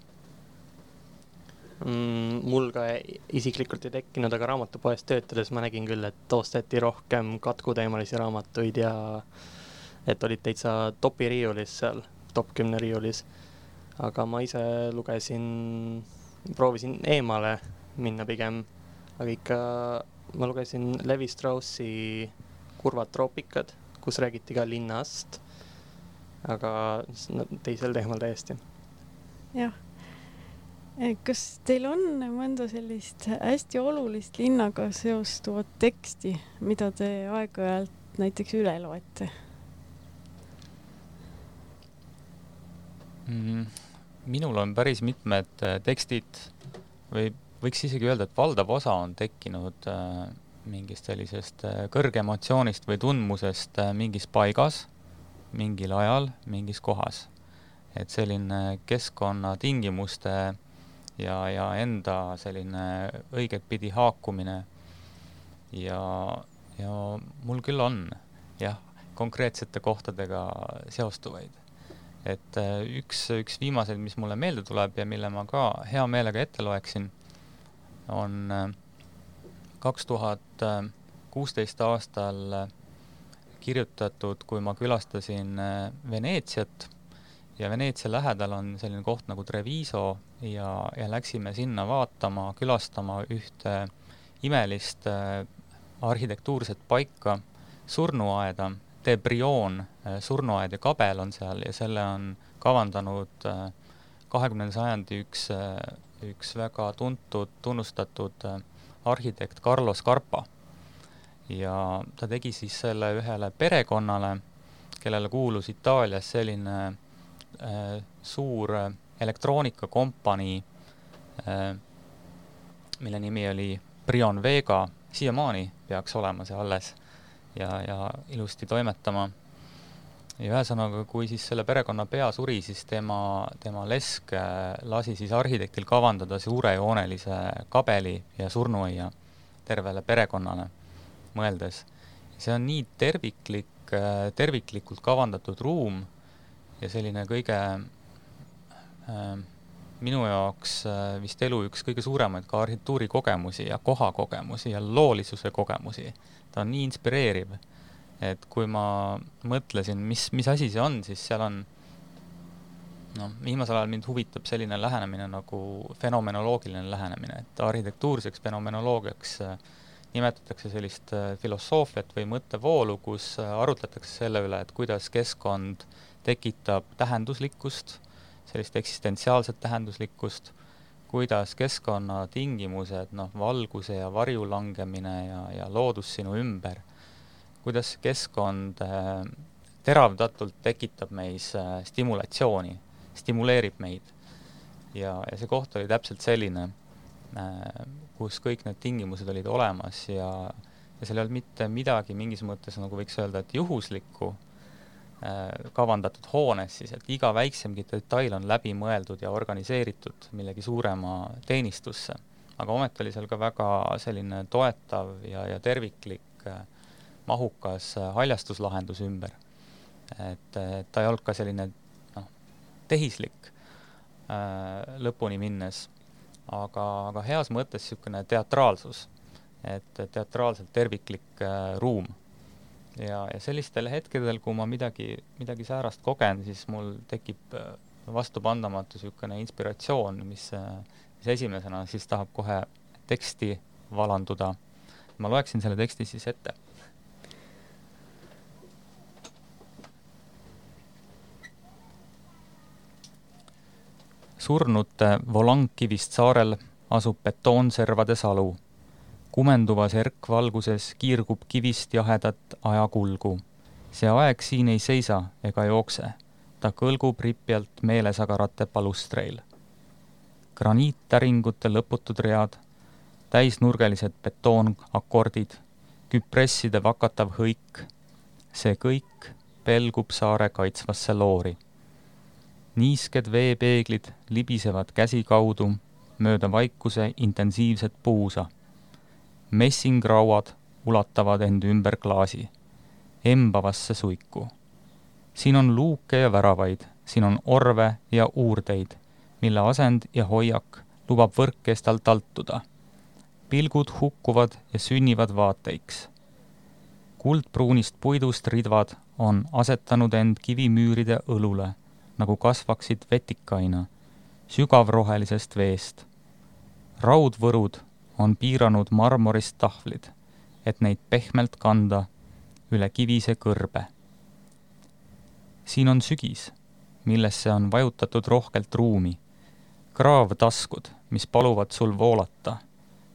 mm, mul ka isiklikult ei tekkinud, aga raamatupoes töötades ma nägin küll, et osteti rohkem katkuteemalisi raamatuid ja et olid täitsa topi riiulis seal, top kümne riiulis. aga ma ise lugesin, proovisin eemale minna pigem, aga ikka ma lugesin Levi Straussi Kurvad troopikad, kus räägiti ka linnast, aga teisel teemal täiesti. jah. kas teil on mõnda sellist hästi olulist linnaga seostuvat teksti, mida te aeg-ajalt näiteks üle loete mm,? minul on päris mitmed äh, tekstid või võiks isegi öelda, et valdav osa on tekkinud äh, mingist sellisest äh, kõrgemotsioonist või tundmusest äh, mingis paigas, mingil ajal, mingis kohas. et selline keskkonnatingimuste ja, ja enda selline õigetpidi haakumine ja, ja mul küll on jah, konkreetsete kohtadega seostuvaid et äh, üks, üks viimaseid, mis mulle meelde tuleb ja mille ma ka hea meelega ette loeksin, on äh, kaks tuhat kuusteist aastal äh, kirjutatud, kui ma külastasin Veneetsiat. Ja Veneetsia lähedal on selline koht nagu Treviso ja, ja läksime sinna vaatama, külastama ühte imelist arhitektuurset paika, surnuaeda. De Brion äh, surnuaed ja kabel on seal ja selle on kavandanud äh, kahekümnenda sajandi üks, äh, üks väga tuntud, tunnustatud arhitekt Carlos Carpa. ja ta tegi siis selle ühele perekonnale, kellele kuulus Itaalias selline äh, suur elektroonikakompanii äh,, mille nimi oli Brion Vega, siiamaani peaks olema see alles ja, ja ilusti toimetama. Ja ühesõnaga, kui siis selle perekonna pea suri, siis tema, tema lesk äh, lasi siis arhitektil kavandada suurejoonelise kabeli ja surnuaia tervele perekonnale mõeldes. see on nii terviklik, äh, terviklikult kavandatud ruum ja selline kõige äh, minu jaoks äh, vist elu üks kõige suuremaid ka arhitektuurikogemusi ja kohakogemusi ja loolisuse kogemusi. ta on nii inspireeriv, et kui ma mõtlesin, mis, mis asi see on, siis seal on noh, viimasel ajal mind huvitab selline lähenemine nagu fenomenoloogiline lähenemine, et arhitektuurseks fenomenoloogiaks äh, nimetatakse sellist äh, filosoofiat või mõttevoolu, kus arutletakse selle üle, et kuidas keskkond tekitab tähenduslikkust sellist eksistentsiaalset tähenduslikkust, kuidas keskkonnatingimused, noh, valguse ja varju langemine ja, ja loodus sinu ümber, kuidas keskkond äh, teravdatult tekitab meis äh, stimulatsiooni, stimuleerib meid. ja, ja see koht oli täpselt selline äh,, kus kõik need tingimused olid olemas ja, ja seal ei olnud mitte midagi mingis mõttes, nagu võiks öelda, et juhuslikku kavandatud hoones siis, et iga väiksemgi detail on läbi mõeldud ja organiseeritud millegi suurema teenistusse. aga ometi oli seal ka väga selline toetav ja, ja terviklik äh, mahukas äh, haljastuslahendus ümber. et, et ta ei olnud ka selline noh, tehislik äh, lõpuni minnes, aga, aga heas mõttes niisugune teatraalsus, et teatraalselt terviklik äh, ruum ja, ja sellistel hetkedel, kui ma midagi, midagi säärast kogen, siis mul tekib äh, vastupandamatu niisugune inspiratsioon, mis, äh, mis esimesena siis tahab kohe teksti valanduda. ma loeksin selle teksti siis ette. Surnute Volangkivist saarel asub betoonservade salu kumenduvas erkvalguses kiirgub kivist jahedat ajakulgu. see aeg siin ei seisa ega jookse, ta kõlgub ripjalt meelesagarate palustreil. graniittäringute lõputud read, täisnurgelised betoonakordid, küpresside vakatav hõik, see kõik pelgub saare kaitsvasse loori. Niisked veepeeglid libisevad käsikaudu mööda vaikuse intensiivset puusa messingrauad ulatavad end ümber klaasi, embavasse suiku. siin on luuke ja väravaid, siin on orve ja uurdeid, mille asend ja hoiak lubab võrkkestal taltuda. pilgud hukkuvad ja sünnivad vaateiks. kuldpruunist puidust ridvad on asetanud end kivimüüride õlule, nagu kasvaksid vetikaina, sügavrohelisest veest. raudvõrud on piiranud marmorist tahvlid, et neid pehmelt kanda üle kivise kõrbe. siin on sügis, millesse on vajutatud rohkelt ruumi, kraavtaskud, mis paluvad sul voolata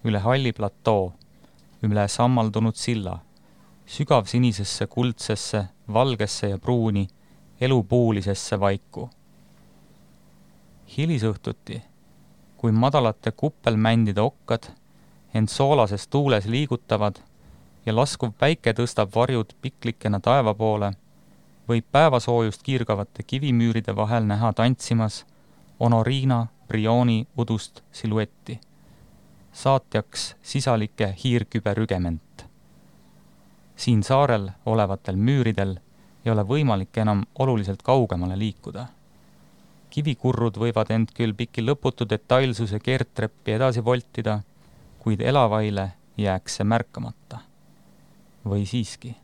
üle halli platoo, üle sammaldunud silla, sügavsinisesse, kuldsesse, valgesse ja pruuni, elupuulisesse vaiku. hilisõhtuti, kui madalate kuppelmändide okkad end soolases tuules liigutavad ja laskuv päike tõstab varjud piklikena taeva poole, võib päevasoojust kiirgavate kivimüüride vahel näha tantsimas Honoriina Brioni udust siluetti, saatjaks sisalike hiirküberügement. siin saarel olevatel müüridel ei ole võimalik enam oluliselt kaugemale liikuda. kivikurrud võivad end küll piki lõputu detailsuse keerdtreppi edasi voltida, kuid elavaile jääks see märkamata või siiski?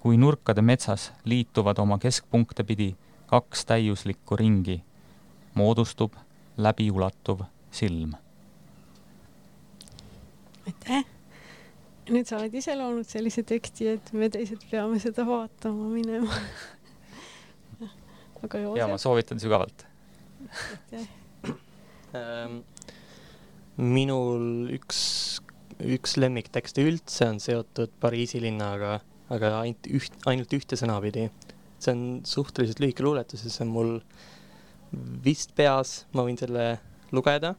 kui nurkade metsas liituvad oma keskpunkte pidi kaks täiuslikku ringi, moodustub läbiulatuv silm. aitäh! Nüüd sa oled ise loonud sellise teksti, et me teised peame seda vaatama minema <laughs> aga Joosep? ja ma soovitan sügavalt. Ähm, minul üks üks lemmiktekste üldse on seotud Pariisi linnaga, aga ainult üht, ainult ühte sõnapidi. see on suhteliselt lühike luuletus ja see on mul vist peas, ma võin selle lugeda.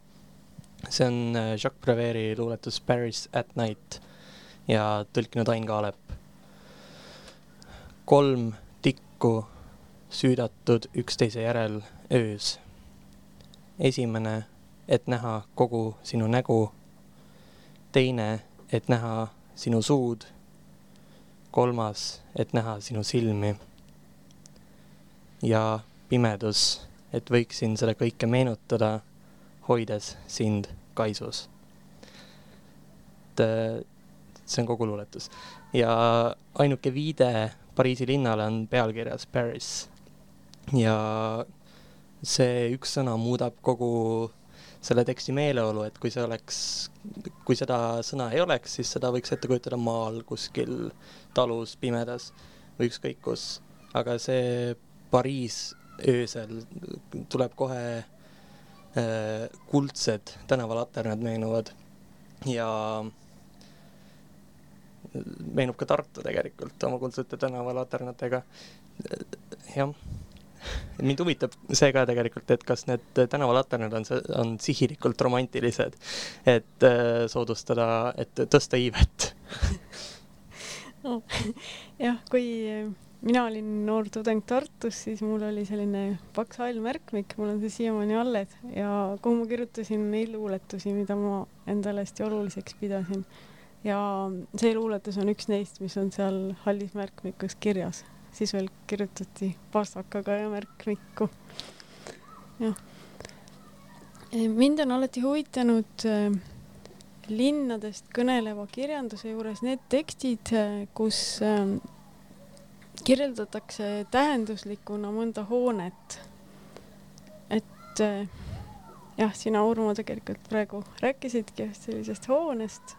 see on äh, Jacques Prévert'i luuletus Paris at night ja tõlkinud Ain Kaalep. kolm tikku süüdatud üksteise järel öös. esimene, et näha kogu sinu nägu teine, et näha sinu suud. kolmas, et näha sinu silmi. ja pimedus, et võiksin seda kõike meenutada, hoides sind kaisus. et see on kogu luuletus ja ainuke viide Pariisi linnale on pealkirjas Paris. ja see üks sõna muudab kogu selle teksti meeleolu, et kui see oleks, kui seda sõna ei oleks, siis seda võiks ette kujutada maal kuskil talus pimedas või ükskõik kus. aga see Pariis öösel tuleb kohe äh, kuldsed tänavalaternad meenuvad ja meenub ka Tartu tegelikult oma kuldsete tänavalaternatega. jah mind huvitab see ka tegelikult, et kas need tänavalaternad on, on sihilikult romantilised, et äh, soodustada, et tõsta iivet no, <laughs> jah, kui mina olin noor tudeng Tartus, siis mul oli selline paks hall märkmik, mul on see siiamaani alles ja kuhu ma kirjutasin neid luuletusi, mida ma endale hästi oluliseks pidasin. Ja see luuletus on üks neist, mis on seal hallis märkmikus kirjas siis veel kirjutati pastakaga ja märkmikku. jah. mind on alati huvitanud äh, linnadest kõneleva kirjanduse juures need tekstid, äh, kus kirjeldatakse tähenduslikuna mõnda hoonet. et jah, sina, Urmo, tegelikult praegu rääkisidki sellisest hoonest.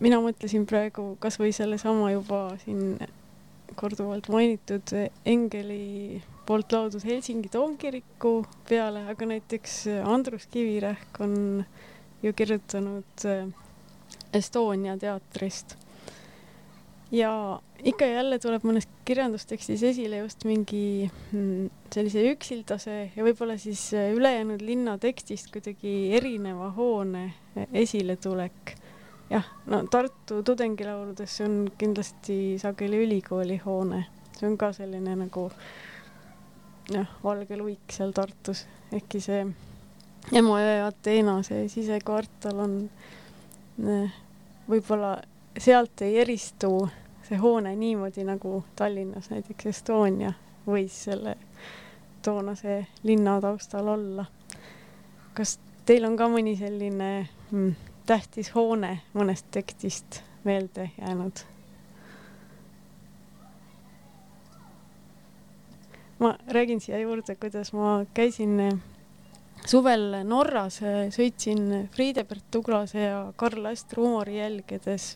Mina mõtlesin praegu kasvõi sellesama juba siin korduvalt mainitud Engeli poolt loodud Helsingi toomkiriku peale, aga näiteks Andrus Kivirähk on ju kirjutanud äh, Estonia teatrist. ja ikka ja jälle tuleb mõnes kirjandustekstis esile just mingi mm, sellise üksildase ja võib-olla siis äh, ülejäänud linna tekstist kuidagi erineva hoone esiletulek jah, no Tartu tudengilauludes on kindlasti sageli ülikooli hoone, see on ka selline nagu jah, valge luik seal Tartus, ehkki see Emajõe Ateena, see sisekvartal on võib-olla sealt ei eristu see hoone niimoodi nagu Tallinnas näiteks Estonia võis selle toonase linna taustal olla. kas teil on ka mõni selline mm, tähtis hoone mõnest tekstist meelde jäänud? ma räägin siia juurde, kuidas ma käisin suvel Norras äh, sõitsin Friedebert Tuglase ja Karl Astre huumori jälgedes.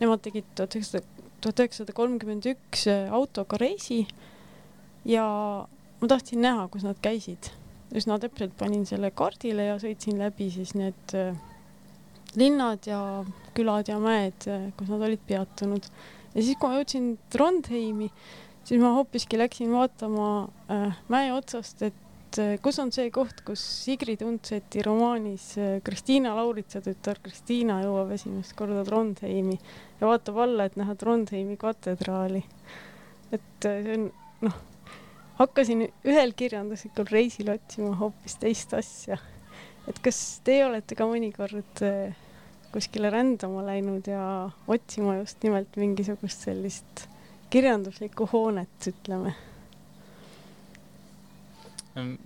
Nemad tegid tuhat üheksasada, tuhat üheksasada kolmkümmend üks autoga reisi ja ma tahtsin näha, kus nad käisid. üsna täpselt panin selle kaardile ja sõitsin läbi siis need linnad ja külad ja mäed, kus nad olid peatunud. ja siis, kui ma jõudsin Trondheimi, siis ma hoopiski läksin vaatama äh, mäe otsast, et äh, kus on see koht, kus Sigrid Undseti romaanis äh, Kristiina Lauritsa tütar Kristiina jõuab esimest korda Trondheimi ja vaatab alla, et näha Trondheimi katedraali. et äh, see on, noh, hakkasin ühel kirjanduslikul reisil otsima hoopis teist asja. et kas teie olete ka mõnikord äh, kuskile rändama läinud ja otsima just nimelt mingisugust sellist kirjanduslikku hoonet, ütleme?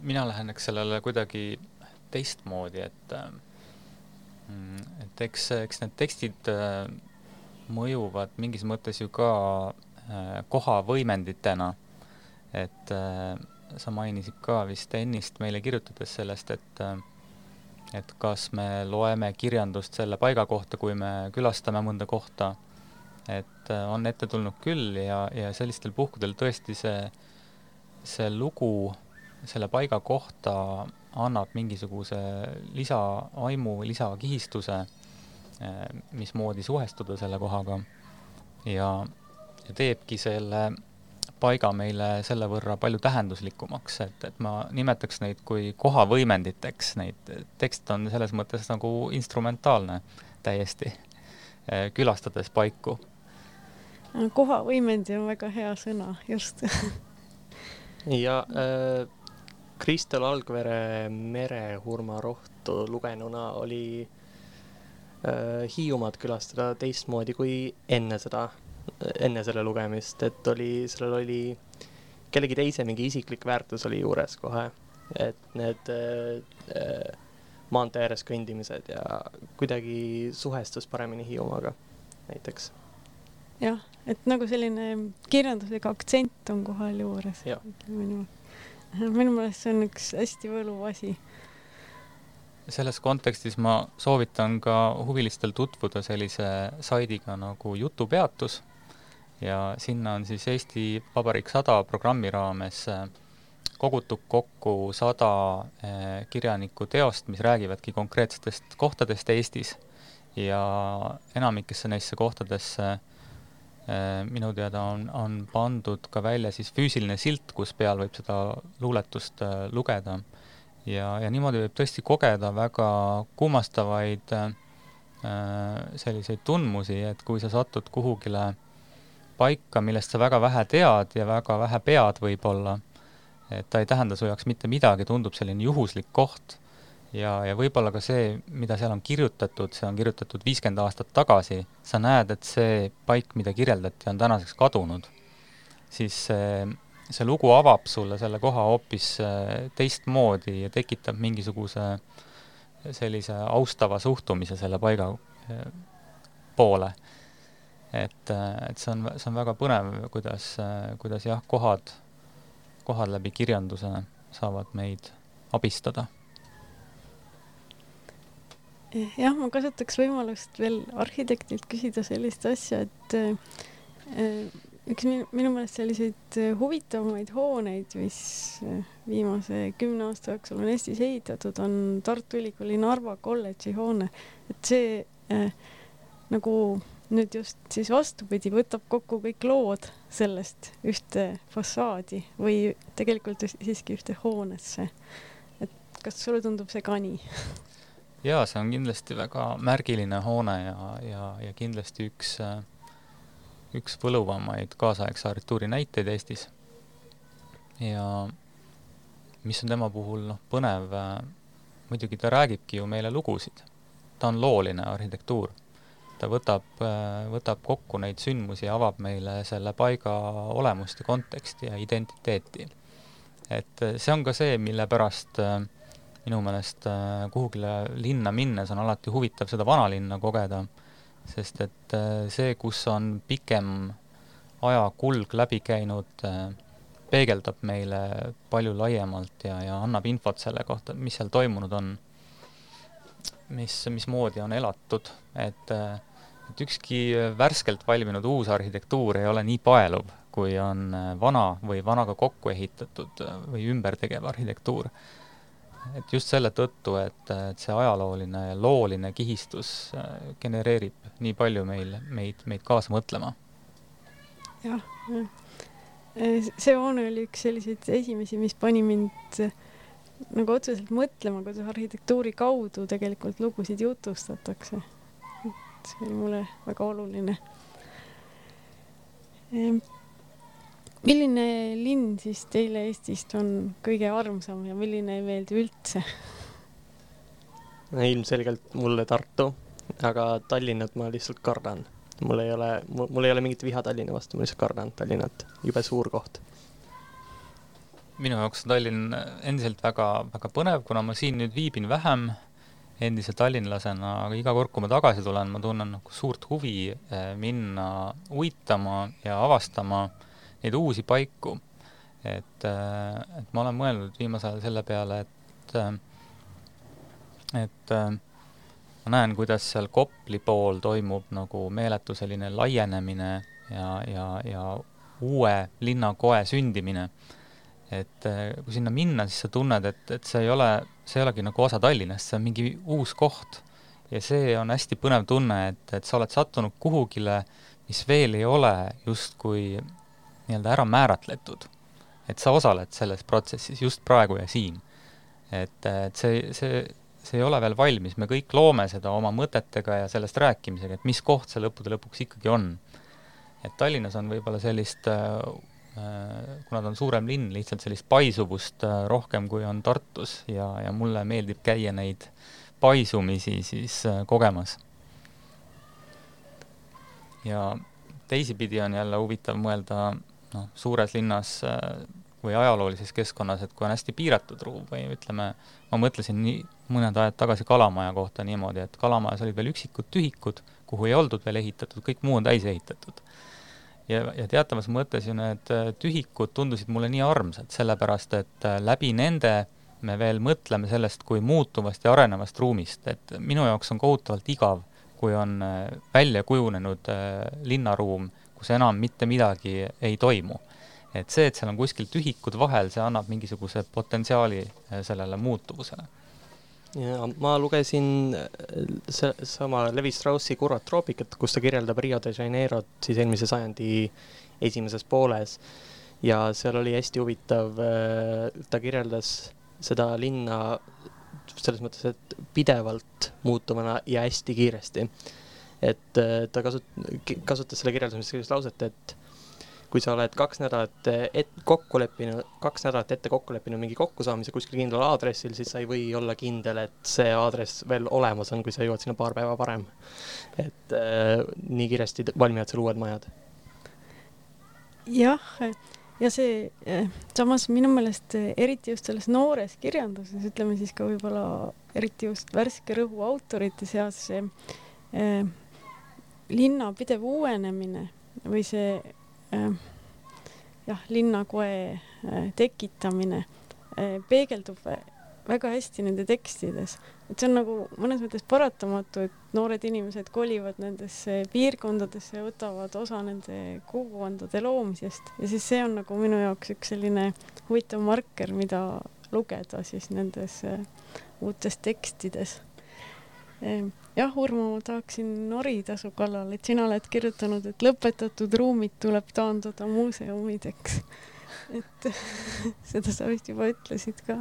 mina läheneks sellele kuidagi teistmoodi, et mm, et eks, eks need tekstid äh, mõjuvad mingis mõttes ju ka äh, kohavõimenditena. et äh, sa mainisid ka vist ennist meile kirjutades sellest, et et kas me loeme kirjandust selle paiga kohta, kui me külastame mõnda kohta, et äh, on ette tulnud küll ja, ja sellistel puhkudel tõesti see, see lugu selle paiga kohta annab mingisuguse lisaaimu, lisakihistuse, äh, mismoodi suhestuda selle kohaga. Ja, ja teebki selle paiga meile selle võrra palju tähenduslikumaks, et, et ma nimetaks neid kui kohavõimenditeks, neid tekst on selles mõttes nagu instrumentaalne täiesti, eh, külastades paiku. kohavõimendi on väga hea sõna, just ja äh, Kristel Algvere Merehurmarohtu lugenuna oli äh, Hiiumaad külastada teistmoodi kui enne seda enne selle lugemist, et oli, sellel oli kellegi teise mingi isiklik väärtus oli juures kohe, et need äh, maantee ääres kõndimised ja kuidagi suhestus paremini Hiiumaaga näiteks. jah, et nagu selline kirjanduslik aktsent on kohal juures. minu meelest see on üks hästi võluv asi selles kontekstis ma soovitan ka huvilistel tutvuda sellise saidiga nagu Jutupeatus ja sinna on siis Eesti Vabariik sada programmi raames äh, kogutud kokku sada äh, kirjaniku teost, mis räägivadki konkreetsetest kohtadest Eestis ja enamikesse neisse kohtadesse äh, minu teada on, on pandud ka välja siis füüsiline silt, kus peal võib seda luuletust lugeda. ja, ja niimoodi võib tõesti kogeda väga kummastavaid selliseid tundmusi, et kui sa satud kuhugile äh, paika, millest sa väga vähe tead ja väga vähe pead võib-olla, et ta ei tähenda su jaoks mitte midagi, tundub selline juhuslik koht. ja, ja võib-olla ka see, mida seal on kirjutatud, see on kirjutatud viiskümmend aastat tagasi, sa näed, et see paik, mida kirjeldati, on tänaseks kadunud, siis see, see lugu avab sulle selle koha hoopis äh, teistmoodi ja tekitab mingisuguse sellise austava suhtumise selle paiga äh, poole et, et see on, see on väga põnev, kuidas, kuidas jah, kohad, kohad läbi kirjanduse saavad meid abistada. jah, ma kasutaks võimalust veel arhitektilt küsida sellist asja, et äh, üks minu, minu meelest selliseid huvitavamaid hooneid, mis viimase kümne aasta jooksul on Eestis ehitatud, on Tartu Ülikooli Narva kolledži hoone, et see äh, nagu nüüd just siis vastupidi, võtab kokku kõik lood sellest ühte fassaadi või tegelikult siiski ühte hoonesse. et kas sulle tundub see ka nii? jaa, see on kindlasti väga märgiline hoone ja, ja, ja kindlasti üks, üks võluvamaid kaasaegse arhitektuuri näiteid Eestis. ja mis on tema puhul noh, põnev, muidugi ta räägibki ju meile lugusid. ta on looline arhitektuur ta võtab, võtab kokku neid sündmusi ja avab meile selle paiga olemust ja konteksti ja identiteeti. et see on ka see, mille pärast äh, minu meelest äh, kuhugile linna minnes on alati huvitav seda vanalinna kogeda, sest et äh, see, kus on pikem ajakulg läbi käinud, peegeldab meile palju laiemalt ja, ja annab infot selle kohta, mis seal toimunud on, mis, mismoodi on elatud, et et ükski värskelt valminud uus arhitektuur ei ole nii paeluv, kui on vana või vanaga kokku ehitatud või ümbertegev arhitektuur et just selle tõttu, et, et see ajalooline ja looline kihistus äh, genereerib nii palju meil, meid, meid kaasa mõtlema. jah, äh, see hoone oli üks selliseid esimesi, mis pani mind äh, nagu otseselt mõtlema, kuidas arhitektuuri kaudu tegelikult lugusid jutustatakse. Et see oli mulle väga oluline ehm, milline linn siis teile Eestist on kõige armsam ja milline ei meeldi üldse? ilmselgelt mulle Tartu, aga Tallinnat ma lihtsalt kardan. mul ei ole, mul ei ole mingit viha Tallinna vastu, ma lihtsalt kardan Tallinnat, jube suur koht. minu jaoks on Tallinn endiselt väga, väga põnev, kuna ma siin nüüd viibin vähem endise tallinlasena, aga iga kord, kui ma tagasi tulen, ma tunnen nagu suurt huvi eh, minna uitama ja avastama neid uusi paiku. et, äh, et ma olen mõelnud viimasel ajal selle peale, et, äh, et ma näen, kuidas seal Kopli pool toimub nagu meeletu selline laienemine ja, ja, ja uue linnakoe sündimine. Et kui sinna minna, siis sa tunned, et, et see ei ole, see ei olegi nagu osa Tallinnast, see on mingi uus koht. ja see on hästi põnev tunne, et, et sa oled sattunud kuhugile, mis veel ei ole justkui nii-öelda ära määratletud. et sa osaled selles protsessis just praegu ja siin. et, et see, see, see ei ole veel valmis, me kõik loome seda oma mõtetega ja sellest rääkimisega, et mis koht see lõppude lõpuks ikkagi on. et Tallinnas on võib-olla sellist äh, kuna ta on suurem linn, lihtsalt sellist paisuvust äh, rohkem, kui on Tartus ja, ja mulle meeldib käia neid paisumisi siis äh, kogemas. ja teisipidi on jälle huvitav mõelda noh, suures linnas äh, või ajaloolises keskkonnas, et kui on hästi piiratud ruum või ütleme, ma mõtlesin nii mõned ajad tagasi Kalamaja kohta niimoodi, et Kalamajas olid veel üksikud tühikud, kuhu ei oldud veel ehitatud, kõik muu on täis ehitatud. Ja, ja teatavas mõttes ju need äh, tühikud tundusid mulle nii armsad, sellepärast et äh, läbi nende me veel mõtleme sellest kui muutuvast ja arenevast ruumist, et minu jaoks on kohutavalt igav, kui on välja kujunenud linnaruum kus enam mitte midagi ei toimu. et see, et seal on kuskil tühikud vahel, see annab mingisuguse potentsiaali äh, sellele muutuvusele. Ja ma lugesin äh, see sama Levi Straussi Kurvat troopikat, kus ta kirjeldab Rio de Janeirot siis eelmise sajandi esimeses pooles. Ja seal oli hästi huvitav, äh, ta kirjeldas seda linna selles mõttes, et pidevalt muutuvana ja hästi kiiresti. Et äh, ta kasut-, kasutas selle kirjeldamiseks sellist lauset, et kui sa oled kaks nädalat et-, kokku leppinud, kaks nädalat ette kokku leppinud mingi kokkusaamise kuskil kindlal aadressil, siis sa ei või olla kindel, et see aadress veel olemas on, kui sa jõuad sinna paar päeva varem. et äh, nii kiiresti valmivad seal uued majad. jah, ja see äh, samas minu meelest eriti just selles noores kirjanduses, ütleme siis ka võib-olla eriti just värske rõhu autorite seas see äh, linna pidev uuenemine või see jah, linnakoe äh, tekitamine äh, peegeldub väga hästi nende tekstides, et see on nagu mõnes mõttes paratamatu, et noored inimesed kolivad nendesse piirkondadesse ja võtavad osa nende kogukondade loomisest. Ja siis see on nagu minu jaoks üks selline huvitav marker, mida lugeda siis nendes äh, uutes tekstides jah, Urmo, ma tahaksin norida su kallal, et sina oled kirjutanud, et lõpetatud ruumid tuleb taandada muuseumideks. et <laughs> seda sa vist juba ütlesid ka.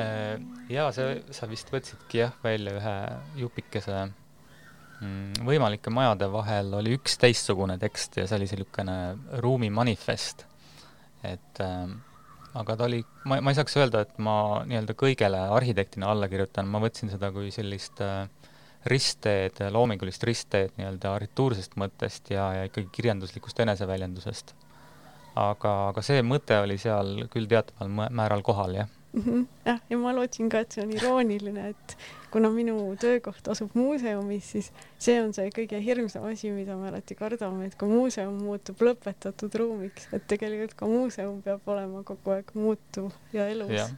Äh, ja see, sa vist võtsidki jah välja ühe jupikese mm, võimalike majade vahel oli üks teistsugune tekst ja see oli niisugune ruumimanifest. et äh, aga ta oli, ma, ma ei saaks öelda, et ma nii-öelda kõigele arhitektina alla kirjutan, ma võtsin seda kui sellist äh, ristteed, loomingulist ristteed nii-öelda arhitektuursest mõttest ja, ja ikkagi kirjanduslikust eneseväljendusest. aga, aga see mõte oli seal küll teataval määral kohal, jah Mhm, jah, ja ma lootsin ka, et see on irooniline, et kuna minu töökoht asub muuseumis, siis see on see kõige hirmsam asi, mida me alati kardame, et kui muuseum muutub lõpetatud ruumiks, et tegelikult ka muuseum peab olema kogu aeg muutuv ja elus. jah.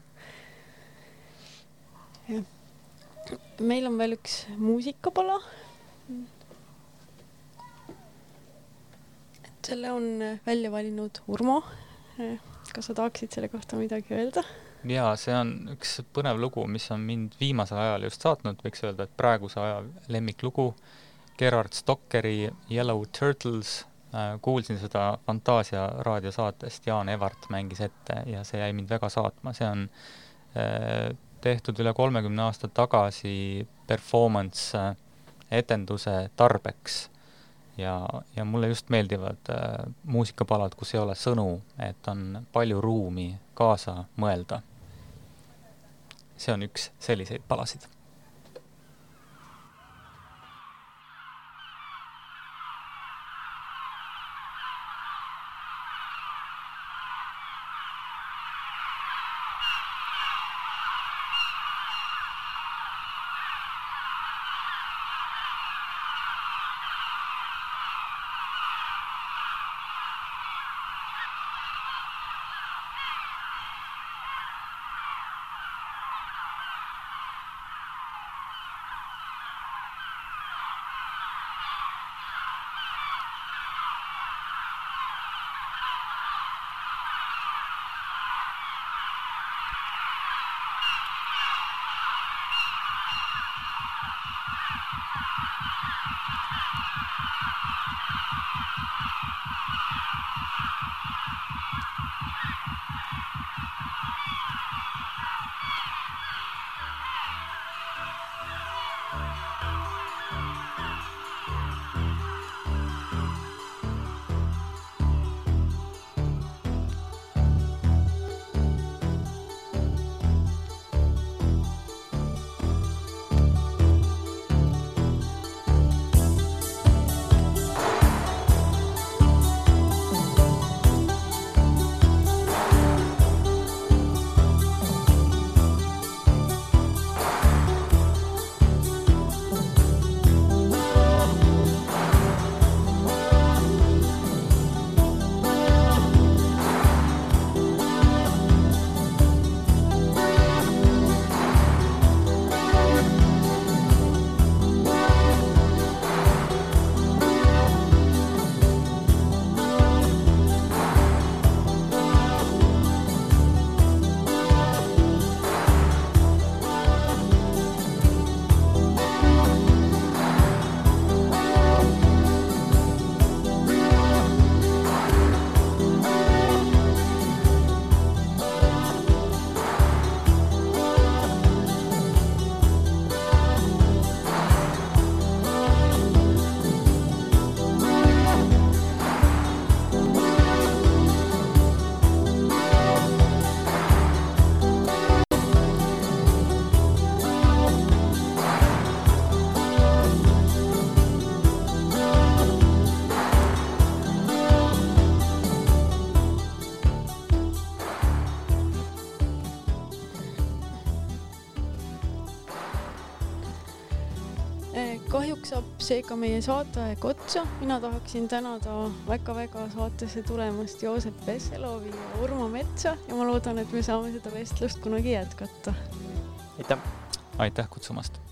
meil on veel üks muusikapala. et selle on välja valinud Urmo. kas sa tahaksid selle kohta midagi öelda? Jaa, see on üks põnev lugu, mis on mind viimasel ajal just saatnud, võiks öelda, et praeguse aja lemmiklugu. Gerard Stockeri Yellow Turtles äh,, kuulsin seda Fantaasia raadiosaatest, Jaan Evart mängis ette ja see jäi mind väga saatma, see on äh, tehtud üle kolmekümne aasta tagasi performance äh, etenduse tarbeks. Ja, ja mulle just meeldivad äh, muusikapalad, kus ei ole sõnu, et on palju ruumi kaasa mõelda see on üks selliseid palasid seega meie saateaeg otsa. mina tahaksin tänada väga-väga saatesse tulemast Joosep Vesselovi ja Urmo Metsa ja ma loodan, et me saame seda vestlust kunagi jätkata. aitäh! aitäh kutsumast!